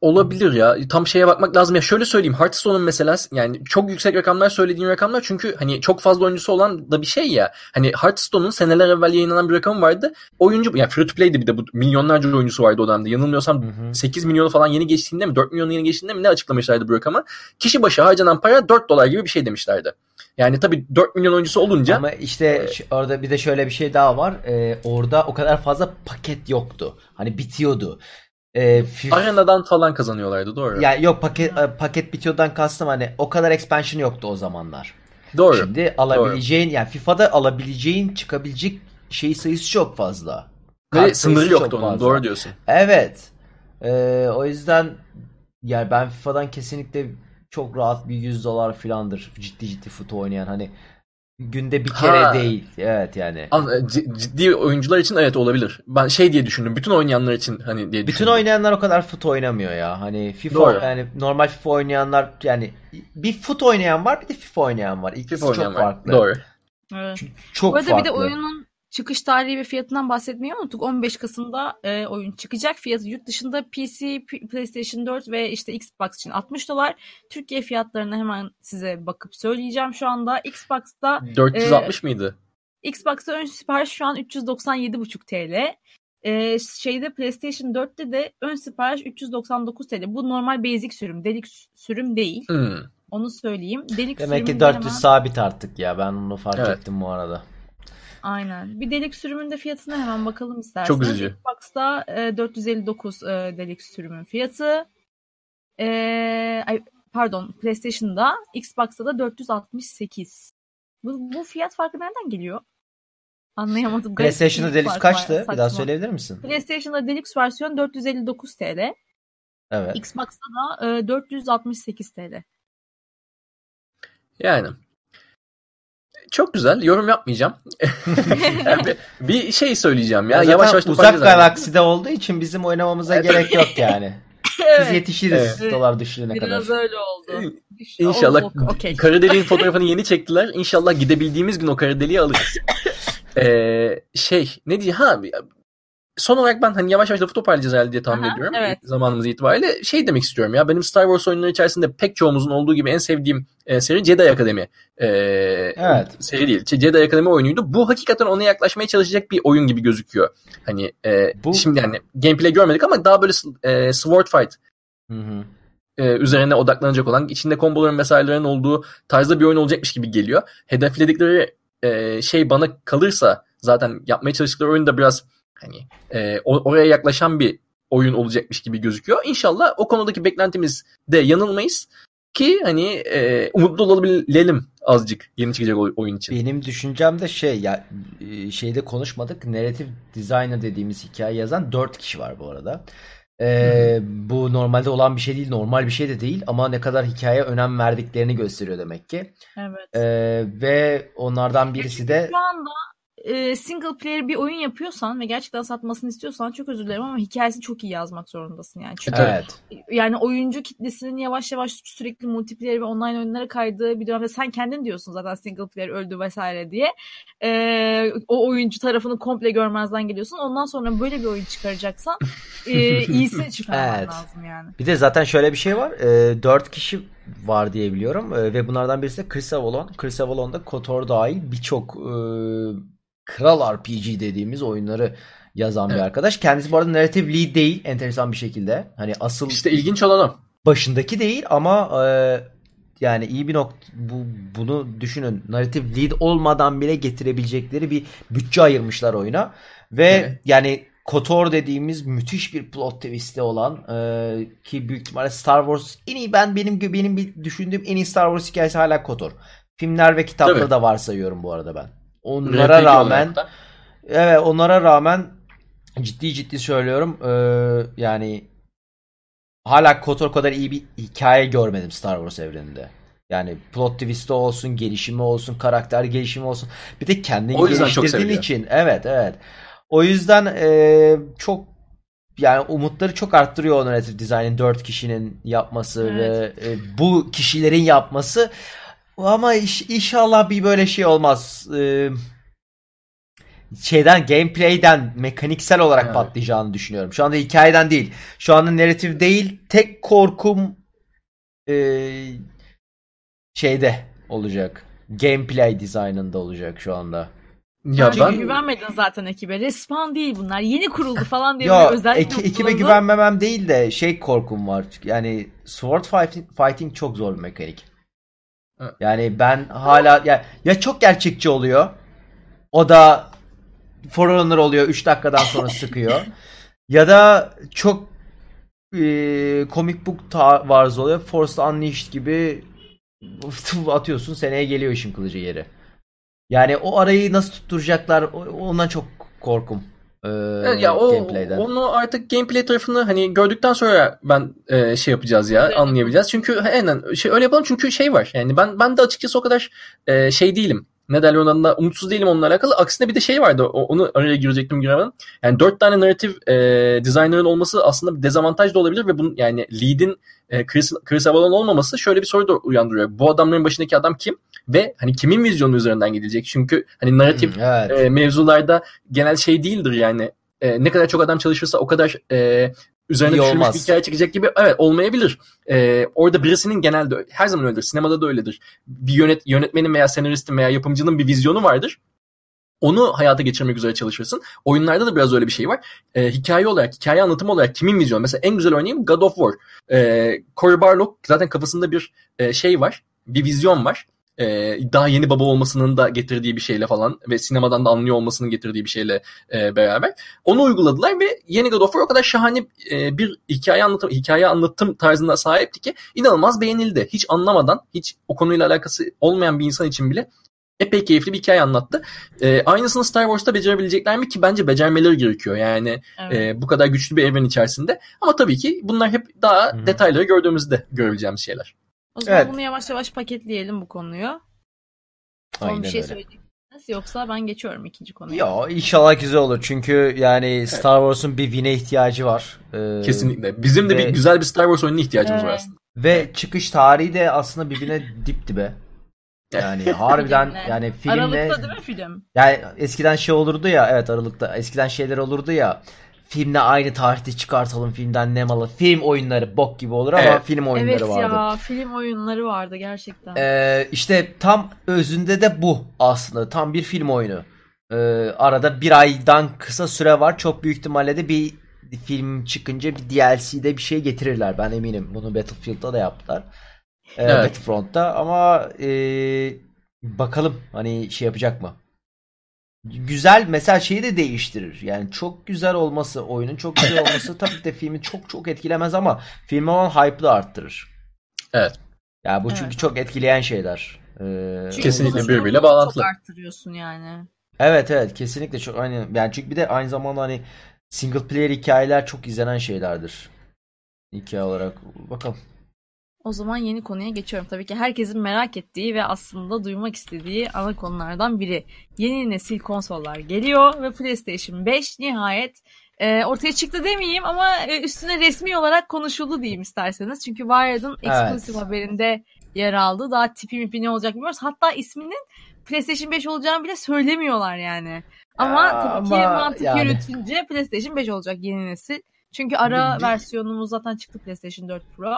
Olabilir ya. Tam şeye bakmak lazım. Ya şöyle söyleyeyim. Hearthstone'un mesela yani çok yüksek rakamlar söylediğin rakamlar çünkü hani çok fazla oyuncusu olan da bir şey ya. Hani Hearthstone'un seneler evvel yayınlanan bir rakamı vardı. Oyuncu yani free to play'di bir de bu milyonlarca oyuncusu vardı o dönemde. Yanılmıyorsam Hı hı. 8 milyonu falan yeni geçtiğinde mi 4 milyonu yeni geçtiğinde mi ne açıklamışlardı bu rakamı. Kişi başı harcanan para 4 dolar gibi bir şey demişlerdi. Yani tabii 4 milyon oyuncusu olunca Ama işte ş- orada bir de şöyle bir şey daha var. Ee, orada o kadar fazla paket yoktu. Hani bitiyordu. Ee, FIFA arenadan falan kazanıyorlardı doğru. ya yok paket e, paket bitiyordan kastım hani o kadar expansion yoktu o zamanlar. doğru. Şimdi alabileceğin yani FIFA'da alabileceğin çıkabilecek şey sayısı çok fazla. Ve Kart sınırı sayısı yoktu onun fazla. doğru diyorsun. Evet. Ee, o yüzden yani ben FIFA'dan kesinlikle çok rahat bir 100 dolar filandır. Ciddi ciddi fut oynayan hani günde bir kere Ha. değil. Evet yani. An- c- ciddi oyuncular için evet olabilir. Ben şey diye düşündüm. Bütün oynayanlar için hani diye Bütün düşündüm. oynayanlar o kadar fut oynamıyor ya. Hani FIFA Doğru. yani normal FIFA oynayanlar yani bir fut oynayan var bir de FIFA oynayan var. İkisi FIFA çok oynayan var. farklı. Doğru. Evet. Çok Bu arada farklı. bir de oyunun çıkış tarihi ve fiyatından bahsetmeyi unuttuk. 15 Kasım'da e, oyun çıkacak. Fiyatı yurt dışında PC, PlayStation 4 ve işte Xbox için 60 dolar. Türkiye fiyatlarını hemen size bakıp söyleyeceğim şu anda. Xbox'ta 460 mıydı? Xbox'ta ön sipariş şu an 397,5 TL. E, şeyde PlayStation 4'te de ön sipariş 399 TL. Bu normal basic sürüm, deluxe sürüm değil. Hmm. Onu söyleyeyim. Deluxe Demek ki sürümünde 400 hemen- sabit artık ya. Ben onu fark Evet. ettim bu arada. Aynen. Bir delik sürümün de fiyatına hemen bakalım isterseniz. Çok üzücü. Xbox'ta e, 459 e, delik sürümün fiyatı. E, ay, pardon PlayStation'da Xbox'ta da 468. Bu, bu fiyat farkı nereden geliyor? Anlayamadım. PlayStation'da Deluxe farkı var, kaçtı? Bir daha söyleyebilir misin? PlayStation'da Deluxe versiyon 459 TL. Evet. Xbox'ta da e, 468 TL. Yani. Çok güzel. Yorum yapmayacağım. Yani bir, bir şey söyleyeceğim ya. Ya yavaş yavaş uzak galakside olduğu için bizim oynamamıza gerek yok yani. Biz yetişiriz Evet. dolar düşürene Biraz kadar. öyle oldu. İnşallah Oo, okey. kara deliğin fotoğrafını yeni çektiler. İnşallah gidebildiğimiz gün o kara deliği alırız. Ee, şey ne diye ha son olarak ben hani yavaş yavaş lafı toparlayacağız herhalde diye tahmin Aha, ediyorum. evet. Zamanımız itibariyle şey demek istiyorum ya benim Star Wars oyunları içerisinde pek çoğumuzun olduğu gibi en sevdiğim e, seri Jedi Akademi. Ee, Evet. Seri değil. Jedi Akademi oyunuydu. Bu hakikaten ona yaklaşmaya çalışacak bir oyun gibi gözüküyor. Hani e, Bu- şimdi yani gameplay görmedik ama daha böyle e, sword fight Hı hı. e, üzerine odaklanacak olan, içinde komboların vesairelerin olduğu tarzda bir oyun olacakmış gibi geliyor. Hedefledikleri e, şey bana kalırsa zaten yapmaya çalıştıkları oyun da biraz hani e, oraya yaklaşan bir oyun olacakmış gibi gözüküyor. İnşallah o konudaki beklentimiz de yanılmayız ki hani e, umutlu olabilelim azıcık yeni çıkacak oy- oyun için. Benim düşüncem de şey ya e, şeyde konuşmadık. Narrative designer dediğimiz hikaye yazan 4 kişi var bu arada. Ee, bu normalde olan bir şey değil, normal bir şey de değil ama ne kadar hikayeye önem verdiklerini gösteriyor demek ki. Evet. Ee, ve onlardan birisi de Şu anda e, single player bir oyun yapıyorsan ve gerçekten satmasını istiyorsan çok özür dilerim ama hikayesini çok iyi yazmak zorundasın yani. Çünkü evet. yani oyuncu kitlesinin yavaş yavaş sürekli multiplayer ve online oyunlara kaydığı bir dönemde sen kendin diyorsun zaten single player öldü vesaire diye. E, o oyuncu tarafını komple görmezden geliyorsun. Ondan sonra böyle bir oyun çıkaracaksan e, iyisini çıkarman Evet. lazım yani. Bir de zaten şöyle bir şey var. E, 4 kişi var diye biliyorum. E, ve bunlardan birisi de Chris Avalon. Chris Avalon da KOTOR dahil birçok e, kral RPG dediğimiz oyunları yazan bir Evet. arkadaş. Kendisi bu arada narrative lead değil enteresan bir şekilde. Hani asıl İşte ilginç olan o. başındaki değil ama e, yani iyi bir nokta bu bunu düşünün. Narrative lead olmadan bile getirebilecekleri bir bütçe ayırmışlar oyuna ve Evet. yani KOTOR dediğimiz müthiş bir plot twist'i olan e, ki büyük ihtimalle Star Wars en iyi ben benim benim bir düşündüğüm en iyi Star Wars hikayesi hala KOTOR. Filmler ve kitapları Tabii. da varsayıyorum bu arada ben. Onlara Replik rağmen. Evet onlara rağmen ciddi ciddi söylüyorum eee, yani hala KOTOR kadar iyi bir hikaye görmedim Star Wars evreninde. Yani plot twist'i olsun, gelişimi olsun, karakter gelişimi olsun. Bir de kendini O yüzden çok geliştirdiğin için. Evet evet. O yüzden eee, çok yani umutları çok arttırıyor o narrative design'in 4 kişinin yapması Evet. ve e, bu kişilerin yapması. Ama iş- inşallah bir böyle şey olmaz. Eee şeyden gameplay'den mekaniksel olarak Evet. patlayacağını düşünüyorum. Şu anda hikayeden değil. Şu anda narratif değil. Tek korkum e, şeyde olacak. Gameplay dizaynında olacak şu anda. Ya Çünkü ben güvenmedin zaten ekibe. Respawn değil bunlar. Yeni kuruldu falan diye Ya özellikle eki- ekibe kullanıldı. güvenmemem değil de şey korkum var. Yani sword fighting, fighting çok zor bir mekanik. Evet. Yani ben hala ya, ya çok gerçekçi oluyor. O da Forerunner oluyor 3 dakikadan sonra sıkıyor. ya da çok e, comic book tarzı oluyor. Force Unleashed gibi atıyorsun seneye geliyor işin kılıcı yeri. Yani o arayı nasıl tutturacaklar ondan çok korkum. E, Evet, ya o gameplay'den. onu artık gameplay tarafını hani gördükten sonra ben e, şey yapacağız ya Evet. anlayabileceğiz. Çünkü aynen şey öyle yapalım çünkü şey var. Yani ben ben de açıkçası o kadar e, şey değilim. Ne derler adına umutsuz değilim onunla alakalı. Aksine bir de şey vardı. Onu araya girecektim giremedim. Yani dört tane narrative e, designer'ın olması aslında bir dezavantaj da olabilir ve bunun yani lead'in e, Chris, Chris Avalon olmaması şöyle bir soru da uyandırıyor. Bu adamların başındaki adam kim? Ve hani kimin vizyonu üzerinden gidilecek? Çünkü hani narrative Hmm, evet. e, mevzularda genel şey değildir yani. E, ne kadar çok adam çalışırsa o kadar e, üzerine İyi düşünmüş olmaz. bir hikaye çekecek gibi evet olmayabilir. E, orada birisinin genelde her zaman öyledir. Sinemada da öyledir. Bir yönet, yönetmenin veya senaristin veya yapımcının bir vizyonu vardır. Onu hayata geçirmek üzere çalışırsın. Oyunlarda da biraz öyle bir şey var. E, hikaye olarak, hikaye anlatımı olarak kimin vizyonu? Mesela en güzel örneğim God of War. E, Cory Barlog zaten kafasında bir e, şey var. Bir vizyon var. E, daha yeni baba olmasının da getirdiği bir şeyle falan ve sinemadan da anlıyor olmasının getirdiği bir şeyle e, beraber. Onu uyguladılar ve yeni God of War o kadar şahane e, bir hikaye anlatım, hikaye anlatım tarzına sahipti ki inanılmaz beğenildi. Hiç anlamadan, hiç o konuyla alakası olmayan bir insan için bile epey keyifli bir hikaye anlattı. E, aynısını Star Wars'ta becerebilecekler mi ki bence becermeleri gerekiyor. Yani Evet. e, bu kadar güçlü bir evren içerisinde. Ama tabii ki bunlar hep daha Hı. detayları gördüğümüzde görebileceğimiz şeyler. O zaman evet. bunu yavaş yavaş paketleyelim bu konuyu. Son Aynen bir şey öyle. söyleyeceksiniz yoksa ben geçiyorum ikinci konuya. Ya inşallah güzel olur. Çünkü yani Star Wars'un bir win'e ihtiyacı var. Ee, Kesinlikle. Bizim de ve- bir güzel bir Star Wars oyununa ihtiyacımız var Evet. aslında. Ve çıkış tarihi de aslında birbirine dip dibe. Yani harbiden Filmle. yani filmle Aralıkta değil mi film? yani eskiden şey olurdu ya evet Aralık'ta eskiden şeyler olurdu ya filmle aynı tarihte çıkartalım filmden ne malı. Film oyunları bok gibi olur ama Evet. film oyunları Evet vardı. ya film oyunları vardı gerçekten. Ee, işte tam özünde de bu aslında. Tam bir film oyunu. Ee, arada bir aydan kısa süre var. Çok büyük ihtimalle de bir film çıkınca bir DLC'de bir şey getirirler. Ben eminim. Bunu Battlefield'da da yaptılar. Ee, Evet. Battlefront'ta ama e, bakalım hani şey yapacak mı? Güzel mesela şeyi de değiştirir. Yani çok güzel olması, oyunun çok güzel olması tabii ki de filmi çok çok etkilemez ama filme olan hype'ı da arttırır. Evet. Ya bu çünkü Evet. çok etkileyen şeyler. Ee, Çünkü Kesinlikle birbiriyle çok bağlantılı. arttırıyorsun yani. Evet evet kesinlikle çok aynı yani çünkü bir de aynı zamanda hani single player hikayeler çok izlenen şeylerdir. Hikaye olarak bakalım. O zaman yeni konuya geçiyorum. Tabii ki herkesin merak ettiği ve aslında duymak istediği ana konulardan biri. Yeni nesil konsollar geliyor ve PlayStation 5 nihayet e, ortaya çıktı demeyeyim ama e, üstüne resmi olarak konuşuldu diyeyim isterseniz. Çünkü Wired'ın exclusive haberinde yer aldı. Daha tipi mipi ne olacak bilmiyoruz. Hatta isminin PlayStation 5 olacağını bile söylemiyorlar yani. Ama Ya, tabii ki ama mantık yani. yürütünce PlayStation 5 olacak yeni nesil. Çünkü ara versiyonumuz zaten çıktı PlayStation 4 Pro.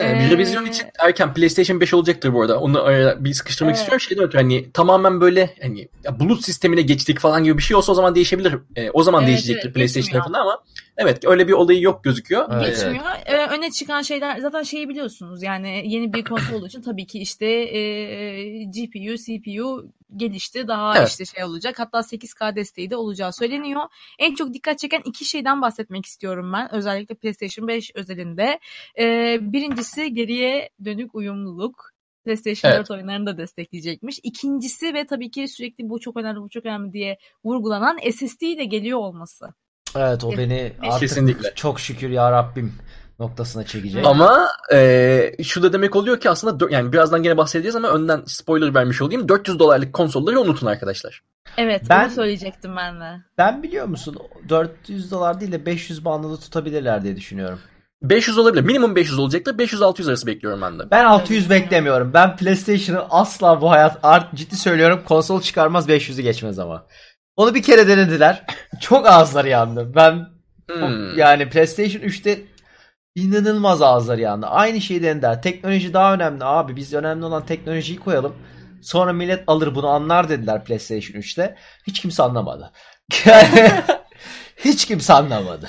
Ee, bir Ee, revizyon için erken PlayStation 5 olacaktır bu arada. Onu araya bir sıkıştırmak Evet. istiyorum. Şeyden ötürü hani tamamen böyle hani ya bulut sistemine geçtik falan gibi bir şey olsa o zaman değişebilir. Ee, o zaman Evet, değişecektir evet, PlayStation tarafında ama evet öyle bir olayı yok gözüküyor. Evet, Ee, Geçmiyor. Ee, öne çıkan şeyler zaten şeyi biliyorsunuz. Yani yeni bir konsol olduğu için tabii ki işte e, GPU, CPU gelişti. Daha Evet. işte şey olacak. Hatta 8K desteği de olacağı söyleniyor. En çok dikkat çeken iki şeyden bahsetmek istiyorum ben. Özellikle PlayStation 5 özelinde. Ee, birincisi geriye dönük uyumluluk. PlayStation Evet. 4 oyunlarını da destekleyecekmiş. İkincisi ve tabii ki sürekli bu çok önemli, bu çok önemli diye vurgulanan SSD ile geliyor olması. Evet o beni artık Kesinlikle. çok şükür ya Rabbim noktasına çekecek. Ama e, şu da demek oluyor ki aslında yani birazdan gene bahsedeceğiz ama önden spoiler vermiş olayım. 400 dolarlık konsolları unutun arkadaşlar. Evet, Ben- bunu söyleyecektim ben de. Ben biliyor musun 400 dolar değil de 500 bandında tutabilirler diye düşünüyorum. 500 olabilir. Minimum 500 olacaktır. 500-600 arası bekliyorum ben de. Ben 600 beklemiyorum. Ben PlayStation'ı asla bu hayat art ciddi söylüyorum konsol çıkarmaz 500'ü geçmez ama. Onu bir kere denediler. Çok ağızları yandı. Ben Hmm. yani PlayStation 3'te inanılmaz ağızları yandı. Aynı şeyi denediler. Teknoloji daha önemli abi. Biz önemli olan teknolojiyi koyalım. Sonra millet alır bunu anlar dediler PlayStation 3'te. Hiç kimse anlamadı. Hiç kimse anlamadı.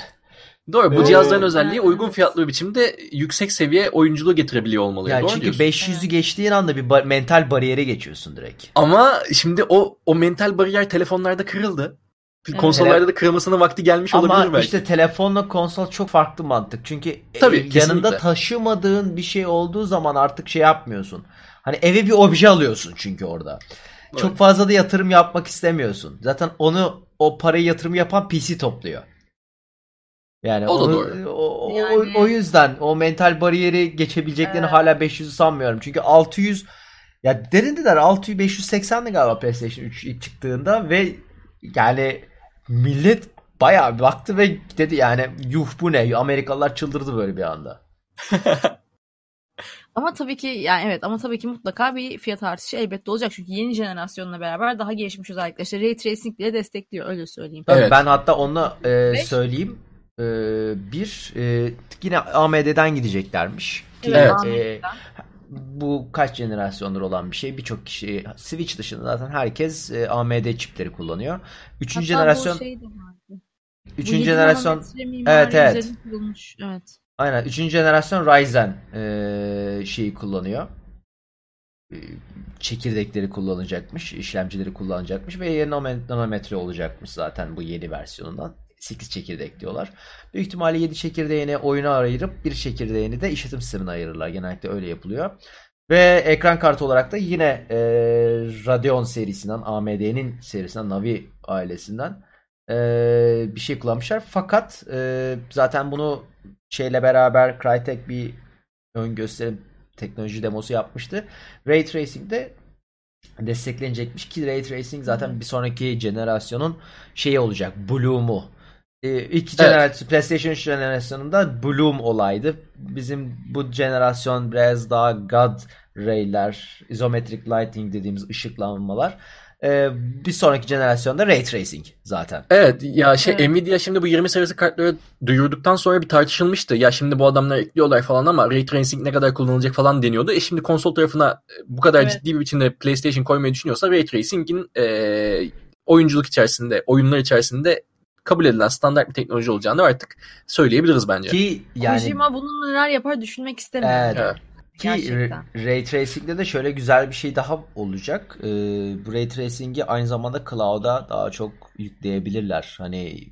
Doğru. Bu Ee, cihazların özelliği uygun fiyatlı bir biçimde yüksek seviye oyunculuğu getirebiliyor olmalı. Yani Doğru çünkü diyorsun. 500'ü geçtiğin anda bir ba- mental bariyere geçiyorsun direkt. Ama şimdi o o mental bariyer telefonlarda kırıldı. Evet. Konsollarda da kırılmasının vakti gelmiş olabilir Ama belki. işte telefonla konsol çok farklı mantık. Çünkü e, Tabii, yanında kesinlikle. taşımadığın bir şey olduğu zaman artık şey yapmıyorsun. Hani eve bir obje alıyorsun çünkü orada. Çok Evet. fazla da yatırım yapmak istemiyorsun. Zaten onu o parayı yatırım yapan PC topluyor. Yani O da onu- doğru. O, o- Yani- o yüzden o mental bariyeri geçebileceklerini Evet. hala 500'ü sanmıyorum. Çünkü 600 ya derindiler 600 580'di galiba PlayStation 3 ilk çıktığında ve yani millet bayağı baktı ve dedi yani yuh bu ne? Amerikalılar çıldırdı böyle bir anda. Ama tabii ki yani evet ama tabii ki mutlaka bir fiyat artışı elbette olacak. Çünkü yeni jenerasyonla beraber daha gelişmiş özellikler. İşte Ray Tracing bile destekliyor öyle söyleyeyim. Tabii Evet. ben hatta onu e, söyleyeyim. E, bir e, yine AMD'den gideceklermiş. Ki, Evet. e. bu kaç jenerasyondur olan bir şey. Birçok kişi Switch dışında zaten herkes e, AMD çipleri kullanıyor. Üçüncü Hatta jenerasyon şey üçüncü jenerasyon Evet, evet. kurulmuş. Evet. aynen üçüncü jenerasyon Ryzen e, şeyi kullanıyor. E, çekirdekleri kullanacakmış, işlemcileri kullanacakmış ve 7 nanometre olacakmış zaten bu yeni versiyonundan. 8 çekirdek diyorlar. Büyük ihtimalle 7 çekirdeğini oyuna ayırıp bir çekirdeğini de işletim sistemine ayırırlar. Genellikle öyle yapılıyor. Ve ekran kartı olarak da yine e, Radeon serisinden, AMD'nin serisinden, Navi ailesinden e, bir şey kullanmışlar. Fakat e, zaten bunu şeyle beraber Crytek bir ön gösterim teknoloji demosu yapmıştı. Ray Tracing de desteklenecekmiş ki Ray Tracing zaten bir sonraki jenerasyonun şeyi olacak. Bloom'u. Ee, ilk jenerasyon PlayStation 3 jenerasyonunda Bloom olaydı. Bizim bu jenerasyon biraz daha God Ray'ler, izometric lighting dediğimiz ışıklanmalar. Ee, bir sonraki jenerasyonda Ray Tracing zaten. Evet ya şey Evet. Nvidia şimdi bu 20 serisi kartları duyurduktan sonra bir tartışılmıştı. Ya şimdi bu adamlar ekliyorlar falan ama Ray Tracing ne kadar kullanılacak falan deniyordu. E şimdi konsol tarafına bu kadar Evet. ciddi bir biçimde PlayStation koymayı düşünüyorsa Ray Tracing'in e, oyunculuk içerisinde, oyunlar içerisinde kabul edilen standart bir teknoloji olacağını artık söyleyebiliriz bence. Ki yani Kojima bunun neler yapar düşünmek istemiyorum. Evet. Evet. Ki Gerçekten. Ray- Tracing'de de şöyle güzel bir şey daha olacak. Ee, bu Ray Tracing'i aynı zamanda cloud'a daha çok yükleyebilirler. Hani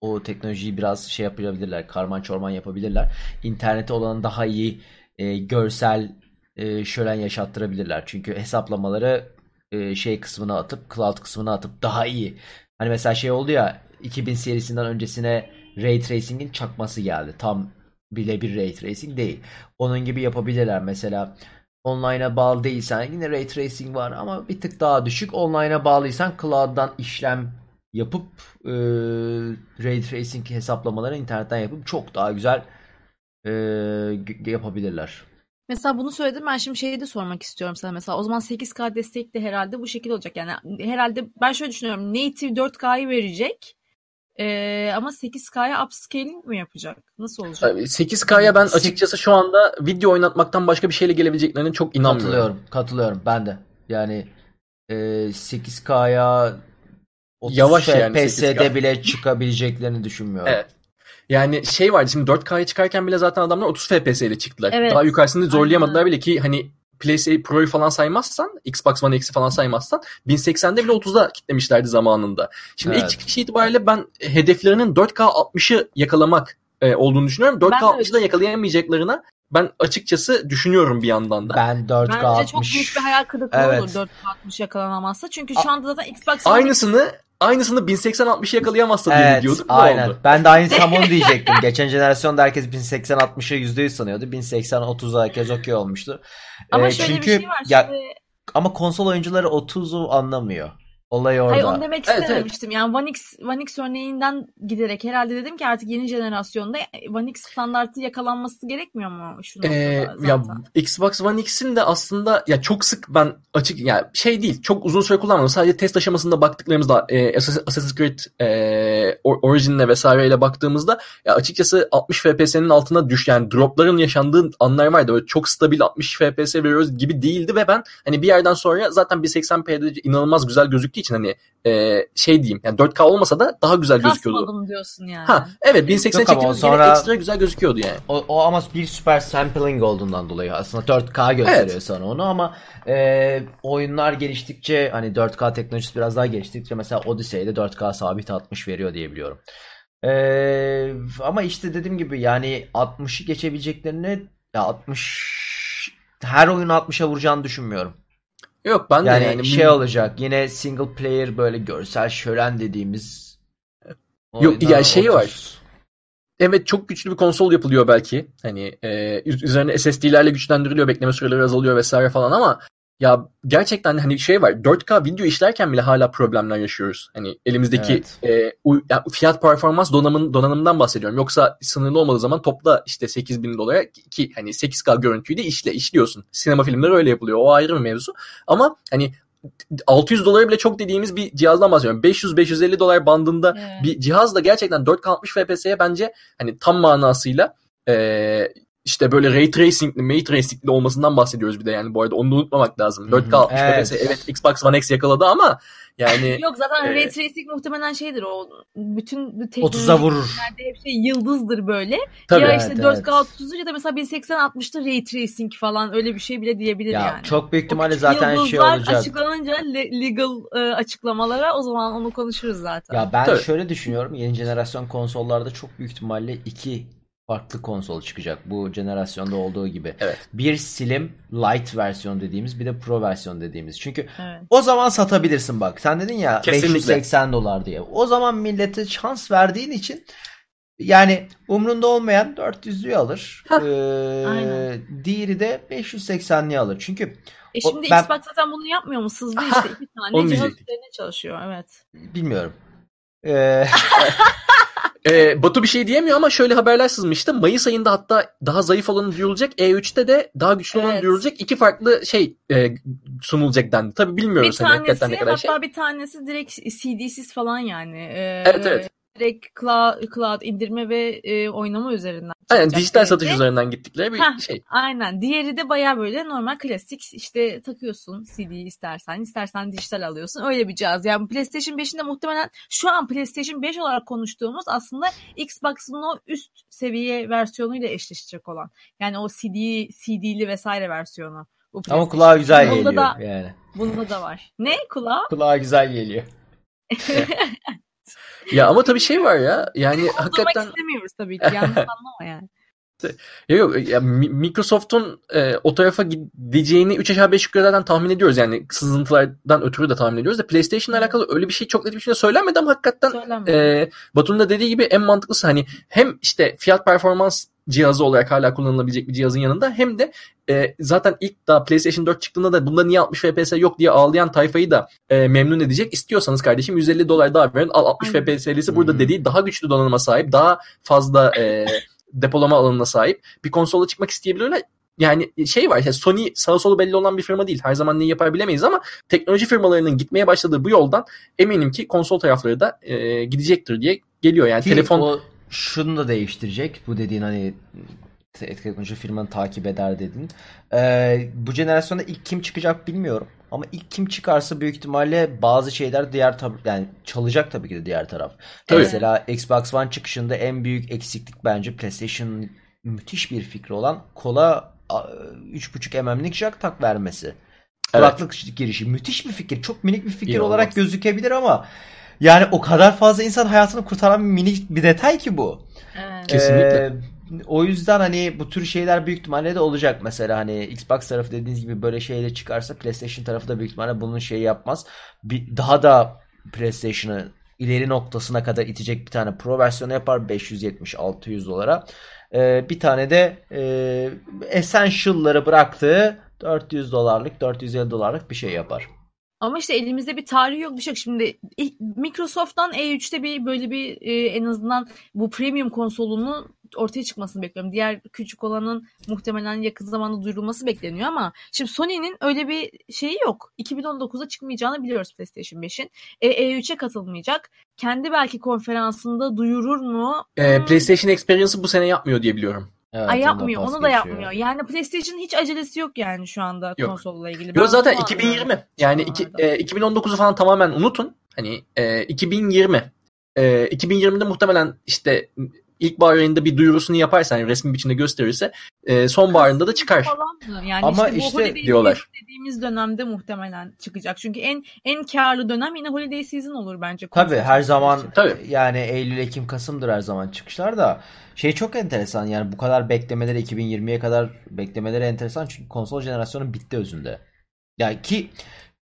o teknolojiyi biraz şey yapabilirler. Karman çorman yapabilirler. İnternete olan daha iyi e, görsel e, şölen yaşattırabilirler. Çünkü hesaplamaları e, şey kısmına atıp cloud kısmına atıp daha iyi. Hani mesela şey oldu ya 2000 serisinden öncesine Ray Tracing'in çakması geldi. Tam bile bir Ray Tracing değil. Onun gibi yapabilirler. Mesela online'a bağlı değilsen yine Ray Tracing var ama bir tık daha düşük. Online'a bağlıysan cloud'dan işlem yapıp e, Ray Tracing hesaplamaları internetten yapıp çok daha güzel e, yapabilirler. Mesela bunu söyledim ben şimdi şeyi de sormak istiyorum sana mesela. O zaman 8K destek de herhalde bu şekilde olacak. Yani herhalde ben şöyle düşünüyorum. Native 4K'yı verecek. Ee, ama 8K'ya upscaling mi yapacak? Nasıl olacak? Tabii 8K'ya ben açıkçası şu anda video oynatmaktan başka bir şeyle gelebileceklerine çok inanmıyorum. Katılıyorum. Katılıyorum ben de. Yani e, 8K'ya 30 Yavaş yani FPS'de 8K. bile çıkabileceklerini düşünmüyorum. Evet. Yani şey vardı şimdi 4K'ya çıkarken bile zaten adamlar 30 FPS ile çıktılar. Evet. Daha yukarısını zorlayamadılar Aynen. bile ki hani PlayStation Pro'yu falan saymazsan, Xbox One X'i falan saymazsan 1080'de bile 30'da kitlemişlerdi zamanında. Şimdi Evet. ilk çıkış itibariyle ben hedeflerinin 4K 60'ı yakalamak e, olduğunu düşünüyorum. 4K Ben de öyle 60'da yakalayamayacaklarına ben açıkçası düşünüyorum bir yandan da. Ben 4K Bence 60 çok büyük bir hayal kırıklığı Evet. olur 4K60 yakalanamazsa. Çünkü şu anda zaten Xbox One Aynısını aynısını 1080-60'ı yakalayamazsa diye Evet, diyorduk. Aynen. oldu. Ben de aynı tam onu diyecektim. Geçen jenerasyonda herkes 1080-60'ı %100 sanıyordu. 1080-30'a herkes okey olmuştu. Ama Ee, şöyle çünkü bir şey var. ya, Şimdi ama konsol oyuncuları 30'u anlamıyor. Olay orada. Hayır onu demek Evet, istememiştim. Yani One X, One X örneğinden giderek herhalde dedim ki artık yeni jenerasyonda One X standartı yakalanması gerekmiyor mu şu Ee, zaten? ya Xbox One X'in de aslında ya çok sık ben açık ya şey değil çok uzun süre kullanmadım. Sadece test aşamasında baktıklarımızda e, Assassin's Creed e, Or- Origin'le vesaireyle baktığımızda ya açıkçası 60 FPS'nin altına düş yani dropların yaşandığı anlar vardı. Böyle çok stabil 60 FPS veriyoruz gibi değildi ve ben hani bir yerden sonra zaten 1080p'de inanılmaz güzel gözüktüğü için hani e, şey diyeyim yani 4K olmasa da daha güzel gözüküyordu. Kasmadım diyorsun yani. Ha evet 1080 Yok ama çektiğimiz sonra- yine ekstra güzel gözüküyordu yani. O, o ama bir süper sampling olduğundan dolayı aslında 4K gösteriyor Evet. sana onu ama e, oyunlar geliştikçe hani 4K teknolojisi biraz daha geliştikçe mesela Odyssey'de 4K sabit 60 veriyor diye biliyorum. E, ama işte dediğim gibi yani 60'ı geçebileceklerini ya 60 her oyunu 60'a vuracağını düşünmüyorum. Yok ben de Yani, yani şey olacak yine single player böyle görsel şölen dediğimiz Yok, ya şey var. 30. Evet çok güçlü bir konsol yapılıyor belki. Hani e, üzerine SSD'lerle güçlendiriliyor, bekleme süreleri azalıyor vesaire falan ama ya gerçekten hani şey var 4K video işlerken bile hala problemler yaşıyoruz. Hani elimizdeki e, u- ya fiyat performans donanımın donanımdan bahsediyorum. Yoksa sınırlı olmadığı zaman topla işte 8000 dolara ki hani 8K görüntüyü de işle işliyorsun. Sinema filmleri öyle yapılıyor. O ayrı bir mevzu. Ama hani 600 dolara bile çok dediğimiz bir cihazdan bahsediyorum. 500-550 dolar bandında Evet. bir cihazla gerçekten 4K 60 FPS'ye bence hani tam manasıyla eee, işte böyle ray tracing'li, ray tracing'li olmasından bahsediyoruz bir de yani bu arada onu da unutmamak lazım. Hı hı, 4K 60 evet. FPS evet Xbox One X yakaladı ama yani Yok zaten Ee, Ray Tracing muhtemelen şeydir o bütün bu 30'a teknolojik vurur. hep şey yıldızdır böyle. tabii ya evet, işte evet. 4K 30 ya da mesela 1080-60'da Ray Tracing falan öyle bir şey bile diyebilir Ya yani. çok büyük ihtimalle zaten şey olacak. açıklanınca le- legal e, açıklamalara o zaman onu konuşuruz zaten. Ya ben Tabii. şöyle düşünüyorum. Yeni jenerasyon konsollarda çok büyük ihtimalle iki farklı konsol çıkacak. Bu jenerasyonda olduğu gibi. Evet. Bir Slim Light versiyon dediğimiz bir de Pro versiyon dediğimiz. Çünkü Evet. o zaman satabilirsin bak. Sen dedin ya Kesinlikle. 580 dolar diye. O zaman millete şans verdiğin için yani umrunda olmayan 400'lüğü alır. Hah, Ee, aynen. diğeri de 580'liği alır. Çünkü E O- şimdi ben- Xbox zaten bunu yapmıyor mu? Sızdı işte iki tane onu cihaz üzerine çalışıyor. Evet. bilmiyorum. Ee, Ee, Batu bir şey diyemiyor ama şöyle haberler sızmıştı. Mayıs ayında hatta daha zayıf olanı duyurulacak. E3'te de daha güçlü olanı Evet. duyurulacak. İki farklı şey e, sunulacak dendi. Tabii Bir bilmiyoruz hani hakikaten tanesi ne kadar hatta şey. bir tanesi direkt CD'siz falan yani. Ee, Evet, evet. Direkt cloud, cloud indirme ve e, oynama üzerinden. Aynen dijital belki. satış üzerinden gittikleri bir Heh, şey. Aynen. Diğeri de baya böyle normal klasik işte takıyorsun CD'yi istersen. istersen dijital alıyorsun. Öyle bir cihaz. Yani PlayStation 5'in de muhtemelen şu an PlayStation 5 olarak konuştuğumuz aslında Xbox'ın o üst seviye versiyonuyla eşleşecek olan. Yani o CD, CD'li vesaire versiyonu. Bu ama kulağa güzel Bunda geliyor da, yani. bunda da var. Ne kulağa? Kulağa güzel geliyor. Ya ama tabii şey var ya yani Durmak hakikaten istemiyoruz tabii ki. Yanlış anlama yani. Ya yok ya Mi- Microsoft'un e, o tarafa gideceğini 3 aşağı 5 yukarı zaten tahmin ediyoruz yani sızıntılardan ötürü de tahmin ediyoruz da PlayStation'la alakalı öyle bir şey çok net bir şey söylenmedi ama hakikaten Söylenme. e, Batu'nun da dediği gibi en mantıklısı hani hem işte fiyat performans cihazı olarak hala kullanılabilecek bir cihazın yanında hem de e, zaten ilk daha PlayStation 4 çıktığında da bunda niye 60 FPS yok diye ağlayan tayfayı da e, memnun edecek. İstiyorsanız kardeşim 150 dolar daha verin al 60 Aynen. FPS'lisi burada Hı. dediği daha güçlü donanıma sahip daha fazla e, depolama alanına sahip bir konsola çıkmak isteyebilirler. Yani şey var ya Sony sağı solu belli olan bir firma değil. Her zaman neyi yapar bilemeyiz ama teknoloji firmalarının gitmeye başladığı bu yoldan eminim ki konsol tarafları da e, gidecektir diye geliyor. Yani Ki telefon o şunu da değiştirecek. Bu dediğin hani teknoloji firmanı takip eder dedin. Ee, bu jenerasyonda ilk kim çıkacak bilmiyorum. Ama ilk kim çıkarsa büyük ihtimalle bazı şeyler diğer tab- yani çalacak tabii ki de diğer taraf. Tabii. Mesela Xbox One çıkışında en büyük eksiklik bence PlayStation'ın müthiş bir fikri olan kola a, 3.5 mm'lik jack tak vermesi. Kulaklık girişi müthiş bir fikir. Çok minik bir fikir İnanılmaz. olarak gözükebilir ama yani o kadar fazla insan hayatını kurtaran bir minik bir detay ki bu. Evet. Kesinlikle. Ee, o yüzden hani bu tür şeyler büyük ihtimalle de olacak. Mesela hani Xbox tarafı dediğiniz gibi böyle şeyle çıkarsa PlayStation tarafı da büyük ihtimalle bunun şeyi yapmaz. Bir, daha da PlayStation'ı ileri noktasına kadar itecek bir tane Pro versiyonu yapar 570-600 dolara. Ee, bir tane de e, Essential'ları bıraktığı 400 dolarlık 450 dolarlık bir şey yapar. Ama işte elimizde bir tarih yok bir şey. Şimdi Microsoft'tan E3'te bir böyle bir e, en azından bu premium konsolunu ortaya çıkmasını bekliyorum. Diğer küçük olanın muhtemelen yakın zamanda duyurulması bekleniyor ama şimdi Sony'nin öyle bir şeyi yok. 2019'da çıkmayacağını biliyoruz PlayStation 5'in. E, E3'e katılmayacak. Kendi belki konferansında duyurur mu? Ee, PlayStation Experience'ı bu sene yapmıyor diye biliyorum. Evet, Ay yapmıyor. Onu da yapmıyor. Yani PlayStation hiç acelesi yok yani şu anda yok. konsolla ilgili. Yok zaten 2020. Yani iki, e, 2019'u falan tamamen unutun. Hani e, 2020. E, 2020'de muhtemelen işte ilkbahar ayında bir duyurusunu yaparsa yani resmi biçimde gösterirse e, sonbaharında da çıkar. Yani Ama işte, işte diyorlar. Dediğimiz dönemde muhtemelen çıkacak. Çünkü en en karlı dönem yine holiday season olur bence. Tabii her zaman Tabii. yani Eylül, Ekim, Kasım'dır her zaman çıkışlar da şey çok enteresan yani bu kadar beklemeleri 2020'ye kadar beklemeleri enteresan çünkü konsol jenerasyonu bitti özünde. Yani ki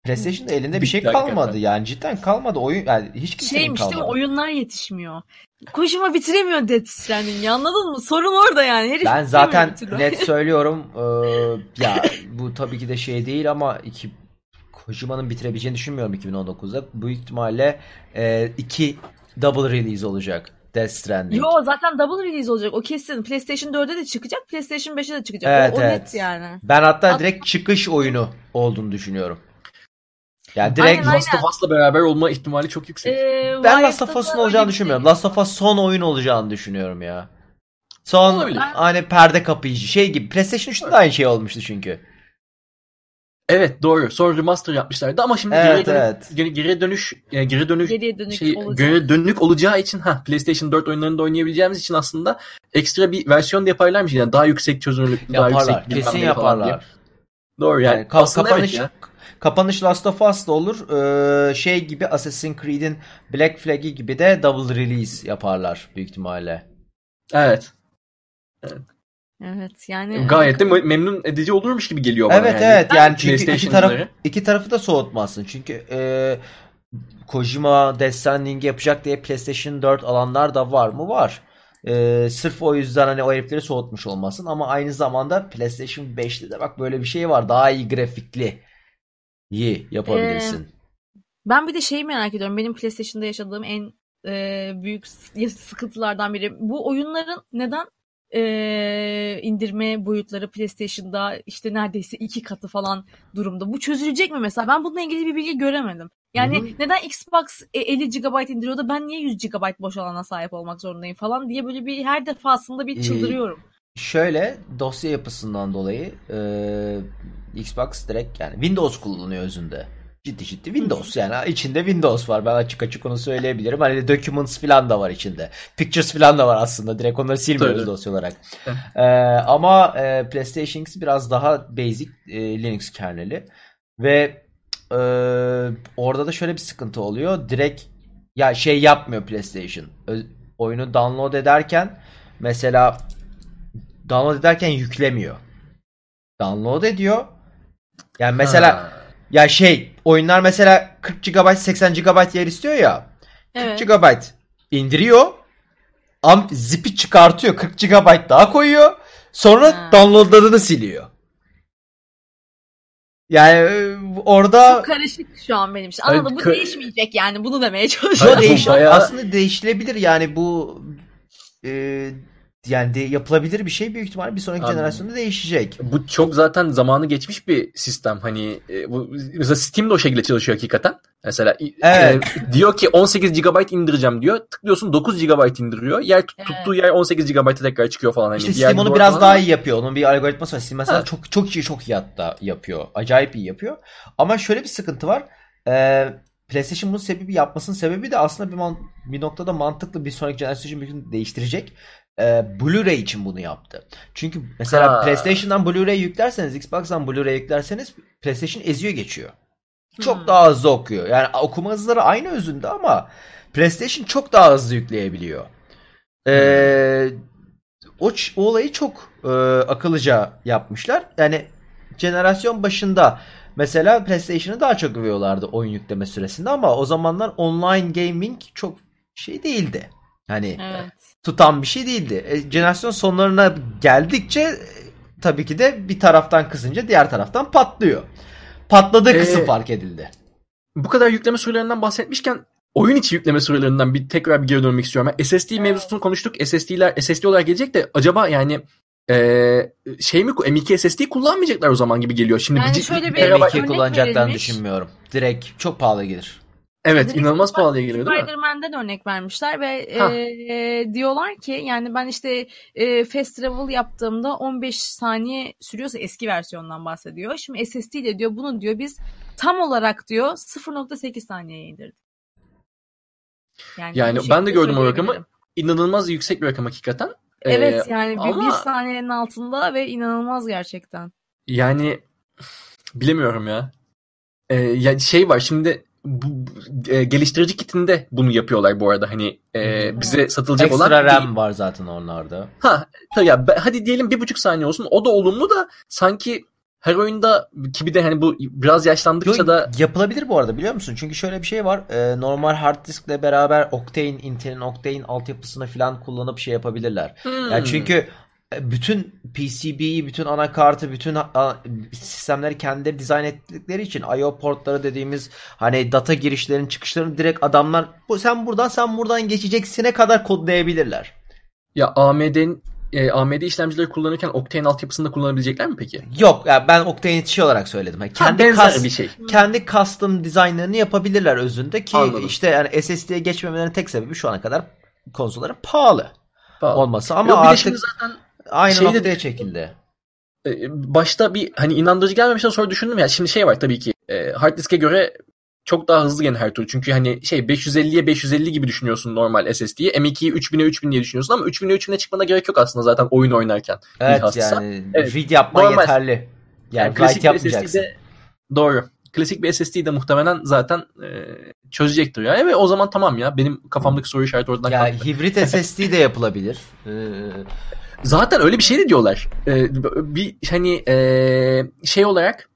PlayStation'da elinde bir şey kalmadı hakikaten. yani cidden kalmadı oyun yani hiç kimsenin Şeymiş kalmadı. değil mi oyunlar yetişmiyor. Kojima bitiremiyor Death Stranding'i anladın mı? Sorun orada yani. Herif ben zaten net söylüyorum ee, ya bu tabii ki de şey değil ama iki Kojima'nın bitirebileceğini düşünmüyorum 2019'da. Bu ihtimalle e, iki double release olacak. Death Stranding. Yo zaten double release olacak. O kesin. PlayStation 4'e de çıkacak. PlayStation 5'e de çıkacak. Evet, o, o evet. net yani. Ben hatta Hat- direkt çıkış oyunu olduğunu düşünüyorum. Yani direkt aynen, Last of Us'la beraber olma ihtimali çok yüksek. Ee, ben Last of Us'un olacağını düşünmüyorum. Last of Us son oyun olacağını düşünüyorum ya. Son Olabilir. hani perde kapayıcı şey gibi. PlayStation 3'te de aynı şey olmuştu çünkü. Evet doğru. Sonra remaster yapmışlardı ama şimdi evet, geri, dönük, evet. geri, geri dönüş yani geri dönüş Geriye dönük şey, olacak. geri dönük olacağı için ha PlayStation 4 oyunlarında oynayabileceğimiz için aslında ekstra bir versiyon da yaparlarmış yani daha yüksek çözünürlüklü, daha yaparlar. yüksek Kesin yaparlar. Doğru yani. yani aslında kapanış, evet ya. Kapanış Last of Us da olur. Ee, şey gibi Assassin's Creed'in Black Flag'i gibi de double release yaparlar büyük ihtimalle. Evet. Evet. Evet yani gayet de memnun edici olurmuş gibi geliyor bana Evet yani. evet yani çünkü iki taraf iki tarafı da soğutmazsın. Çünkü e, Kojima Death yapacak diye PlayStation 4 alanlar da var mı? Var. E, sırf o yüzden hani o herifleri soğutmuş olmasın ama aynı zamanda PlayStation 5'te de bak böyle bir şey var. Daha iyi grafikli iyi yapabilirsin. Ee, ben bir de şeyi merak ediyorum. Benim PlayStation'da yaşadığım en e, büyük sıkıntılardan biri. Bu oyunların neden e, indirme boyutları PlayStation'da işte neredeyse iki katı falan durumda. Bu çözülecek mi mesela? Ben bununla ilgili bir bilgi göremedim. Yani Hı-hı. neden Xbox 50 GB indiriyor da ben niye 100 GB boş alana sahip olmak zorundayım falan diye böyle bir her defasında bir çıldırıyorum. Ee, şöyle dosya yapısından dolayı e, Xbox direkt yani Windows kullanıyor özünde ciddi ciddi Windows yani içinde Windows var. Ben açık açık onu söyleyebilirim. Hani documents falan da var içinde. Pictures falan da var aslında. Direkt onları silmiyoruz Tabii. dosya olarak. ee, ama e, PlayStation biraz daha basic e, Linux kerneli ve e, orada da şöyle bir sıkıntı oluyor. Direkt ya şey yapmıyor PlayStation. Ö- oyunu download ederken mesela download ederken yüklemiyor. Download ediyor. Yani mesela ha ya şey oyunlar mesela 40 GB 80 GB yer istiyor ya. 40 evet. GB indiriyor. Am zipi çıkartıyor. 40 GB daha koyuyor. Sonra ha. downloadladığını siliyor. Yani e, orada Çok karışık şu an benim için. Anladım bu değişmeyecek yani bunu demeye çalışıyorum. Değiş bayağı... Aslında değişilebilir yani bu e, yani de yapılabilir bir şey büyük ihtimalle bir sonraki Abi, jenerasyonda değişecek. Bu çok zaten zamanı geçmiş bir sistem. Hani e, bu mesela Steam de o şekilde çalışıyor hakikaten. Mesela evet. e, diyor ki 18 GB indireceğim diyor. Tıklıyorsun 9 GB indiriyor. Yer tut, evet. tuttuğu yer 18 GB'a tekrar çıkıyor falan. Hani işte Steam onu biraz daha iyi yapıyor. Onun bir algoritması var. Steam mesela evet. çok çok iyi çok iyi hatta yapıyor. Acayip iyi yapıyor. Ama şöyle bir sıkıntı var. Ee, PlayStation bunun sebebi yapmasının sebebi de aslında bir, man- bir noktada mantıklı bir sonraki jenerasyon için değiştirecek e, Blu-ray için bunu yaptı. Çünkü mesela ha. PlayStation'dan Blu-ray yüklerseniz, Xbox'tan Blu-ray yüklerseniz PlayStation eziyor geçiyor. Çok hmm. daha hızlı okuyor. Yani okuma hızları aynı özünde ama PlayStation çok daha hızlı yükleyebiliyor. Ee, o, o olayı çok e, akıllıca yapmışlar. Yani jenerasyon başında mesela PlayStation'ı daha çok övüyorlardı oyun yükleme süresinde ama o zamanlar online gaming çok şey değildi. Hani evet tutan bir şey değildi. E, jenerasyon sonlarına geldikçe e, tabii ki de bir taraftan kısınca diğer taraftan patlıyor. Patladığı ee, kısım fark edildi. bu kadar yükleme sürelerinden bahsetmişken oyun içi yükleme sürelerinden bir tekrar bir geri dönmek istiyorum. Ben SSD mevzusunu konuştuk. SSD'ler SSD olarak gelecek de acaba yani ee, şey mi M2 SSD kullanmayacaklar o zaman gibi geliyor. Şimdi Yani bir, şöyle bir terabayt- örnek M2 kullanacaklarını verilmiş. düşünmüyorum. Direkt çok pahalı gelir. Evet Direkt inanılmaz pahalıya geliyor değil mi? Spider-Man'den örnek vermişler ve Ha. e, diyorlar ki yani ben işte e, fast travel yaptığımda 15 saniye sürüyorsa eski versiyondan bahsediyor. Şimdi SSD ile diyor bunu diyor biz tam olarak diyor 0.8 saniyeye indirdik. Yani bu ben de gördüm o rakamı. İnanılmaz yüksek bir rakam hakikaten. Ee, Evet yani bir, ama- bir saniyenin altında ve inanılmaz gerçekten. Yani bilemiyorum ya. Ee, yani şey var şimdi bu, e, geliştirici kitinde bunu yapıyorlar bu arada hani e, bize satılacak olan Ekstra RAM var zaten onlarda. Ha tabii ya be- hadi diyelim bir buçuk saniye olsun o da olumlu da sanki her oyunda ki bir de hani bu biraz yaşlandıkça Yo, da yapılabilir bu arada biliyor musun? Çünkü şöyle bir şey var. Ee, normal hard diskle beraber Octane, Intel'in Octane altyapısını falan kullanıp şey yapabilirler. Hmm. Yani çünkü e, bütün PCB'yi, bütün anakartı, bütün sistemleri kendileri dizayn ettikleri için I/O portları dediğimiz hani data girişlerin çıkışlarını direkt adamlar bu sen buradan sen buradan geçeceksine kadar kodlayabilirler. ya AMD'nin e, AMD işlemcileri kullanırken Octane altyapısını da kullanabilecekler mi peki? Yok yani ben Octane yetişi olarak söyledim. Yani Ha, kendi benzer kas- bir şey. kendi custom dizaynlarını yapabilirler özünde ki Anladım. işte yani SSD'ye geçmemelerinin tek sebebi şu ana kadar konsolların pahalı Pahalı. olması ama Yok, bir de artık zaten aynı şeyde noktaya de- çekildi. e, başta bir hani inandırıcı gelmemişten sonra düşündüm ya şimdi şey var tabii ki e, hard diske göre çok daha hızlı gene her türlü. Çünkü hani şey 550'ye 550 gibi düşünüyorsun normal SSD'yi. M2'yi 3000'e 3000 diye düşünüyorsun ama 3000'e 3000'e çıkmana gerek yok aslında zaten oyun oynarken. Evet bilhassa. yani Evet, read yapman normal. yeterli. Yani, Yani klasik bir yapmayacaksın. SSD'de doğru. Klasik bir SSD de muhtemelen zaten e, çözecektir ya. Ve o zaman tamam ya. Benim kafamdaki soru işareti oradan Ya kalktı. hibrit SSD de yapılabilir. Ee, Zaten öyle bir şey de diyorlar. Ee, bir hani e, şey olarak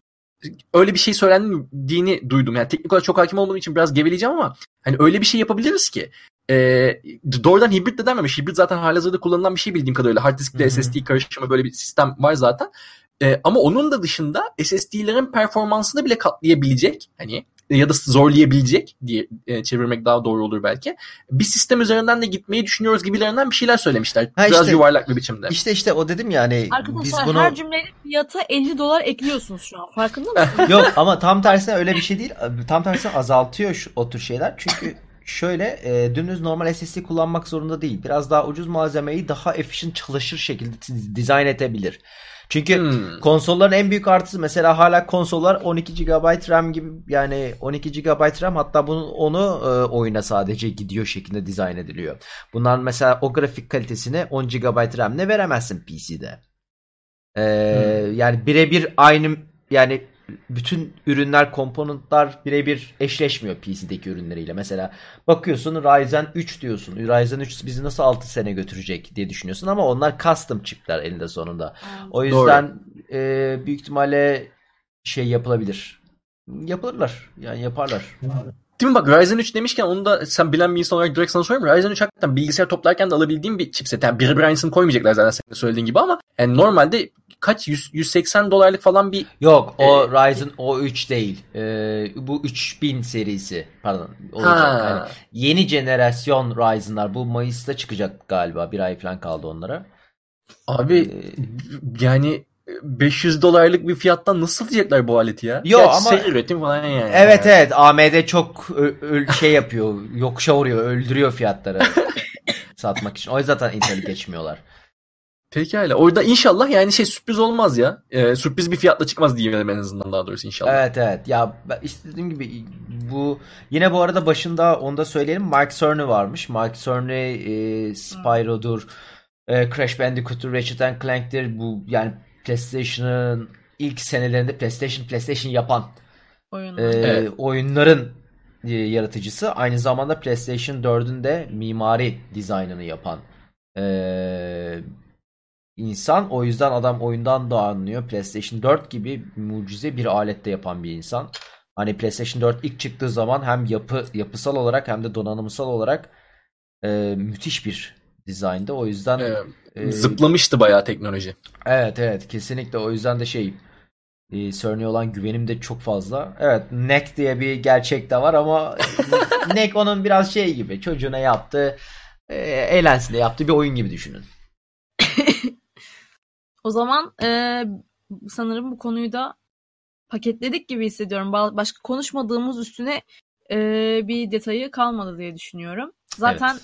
öyle bir şey söylendiğini duydum. Yani teknik olarak çok hakim olmadığım için biraz geveleyeceğim ama hani öyle bir şey yapabiliriz ki e, doğrudan hibrit de denmemiş. Hibrit zaten halihazırda kullanılan bir şey bildiğim kadarıyla. Hard disk Hı ile hı. SSD karışımı böyle bir sistem var zaten. E, ama onun da dışında SSD'lerin performansını bile katlayabilecek hani ya da zorlayabilecek diye e, çevirmek daha doğru olur belki. Bir sistem üzerinden de gitmeyi düşünüyoruz gibilerinden bir şeyler söylemişler. Ha Biraz işte- yuvarlak bir biçimde. işte işte o dedim ya hani biz Arkadaşlar bunu her cümlenin fiyata 50 dolar ekliyorsunuz şu an. Farkında mısınız? Yok ama tam tersine öyle bir şey değil. Tam tersine azaltıyor şu, o tür şeyler. Çünkü şöyle e, dümdüz normal SSD kullanmak zorunda değil. Biraz daha ucuz malzemeyi daha efficient çalışır şekilde dizayn edebilir. Çünkü Hmm. konsolların en büyük artısı mesela hala konsollar 12 GB RAM gibi yani 12 GB RAM hatta bunun onu e, oyuna sadece gidiyor şeklinde dizayn ediliyor. Bunlar mesela o grafik kalitesini 10 GB RAM'le veremezsin PC'de. Ee, Yani birebir aynı yani bütün ürünler, komponentler birebir eşleşmiyor PC'deki ürünleriyle. Mesela bakıyorsun Ryzen 3 diyorsun. Ryzen 3 bizi nasıl 6 sene götürecek diye düşünüyorsun ama onlar custom chipler elinde sonunda. O yüzden e, büyük ihtimalle şey yapılabilir. Yapılırlar. Yani yaparlar. Değil mi bak Ryzen 3 demişken onu da sen bilen bir insan olarak direkt sana sorayım. Ryzen 3 hakikaten bilgisayar toplarken de alabildiğim bir chipset. Yani birebir aynısını koymayacaklar zaten senin söylediğin gibi ama yani normalde kaç 100, 180 dolarlık falan bir Yok o Ee, Ryzen o 3 değil. Ee, bu 3000 serisi. Pardon. Olacak. Ha. Yani yeni jenerasyon Ryzen'lar. Bu Mayıs'ta çıkacak galiba. Bir ay falan kaldı onlara. abi Ee, yani 500 dolarlık bir fiyattan nasıl satacaklar bu aleti ya? Yo, Gerçi ama- seri üretim falan yani. Evet evet AMD çok şey yapıyor. Yokuşa vuruyor. Öldürüyor fiyatları. satmak için. O yüzden zaten Intel'i geçmiyorlar. Pekala. Orada inşallah yani şey sürpriz olmaz ya. Ee, sürpriz bir fiyatla çıkmaz diyelim en azından daha doğrusu inşallah. Evet evet. Ya dediğim gibi bu yine bu arada başında onu da söyleyelim. Mike Cerny varmış. Mike Cerny e, Spyro'dur. E, Crash Bandicoot'tur, Ratchet and Clank'tir. Bu yani PlayStation'ın ilk senelerinde PlayStation PlayStation yapan e, Evet. oyunların e, yaratıcısı. Aynı zamanda PlayStation 4'ün de mimari dizaynını yapan e, insan. O yüzden adam oyundan da anlıyor. PlayStation 4 gibi mucize bir alette yapan bir insan. Hani PlayStation 4 ilk çıktığı zaman hem yapı yapısal olarak hem de donanımsal olarak e, müthiş bir dizayndı. O yüzden Ee, zıplamıştı bayağı teknoloji. Evet evet kesinlikle o yüzden de şey E, Cerny'e olan güvenim de çok fazla. Evet Neck diye bir gerçek de var ama Neck onun biraz şey gibi çocuğuna yaptığı e, eğlensin de yaptığı bir oyun gibi düşünün. O zaman e, sanırım bu konuyu da paketledik gibi hissediyorum. Ba- Başka konuşmadığımız üstüne e, bir detayı kalmadı diye düşünüyorum. Zaten Evet.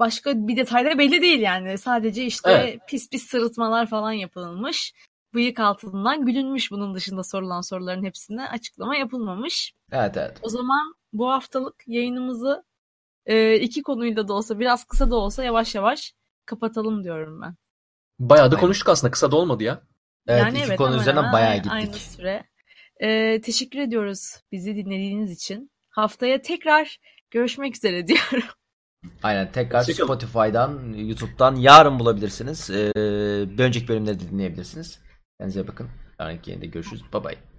Başka bir detay da belli değil yani. Sadece işte Evet. pis pis sırıtmalar falan yapılmış. Bıyık altından gülünmüş bunun dışında sorulan soruların hepsine açıklama yapılmamış. Evet evet. O zaman bu haftalık yayınımızı e, iki konuyla da olsa biraz kısa da olsa yavaş yavaş kapatalım diyorum ben. Bayağı da Aynen. konuştuk aslında. Kısa da olmadı ya. Evet yani iki evet konu hemen bayağı gittik. Aynı süre. E, teşekkür ediyoruz bizi dinlediğiniz için. Haftaya tekrar görüşmek üzere diyorum. Aynen tekrar Hoşçakalın. Spotify'dan, YouTube'dan yarın bulabilirsiniz. Ee, bir önceki bölümleri de dinleyebilirsiniz. Kendinize bakın. Yarınki yayında görüşürüz. Bye bye.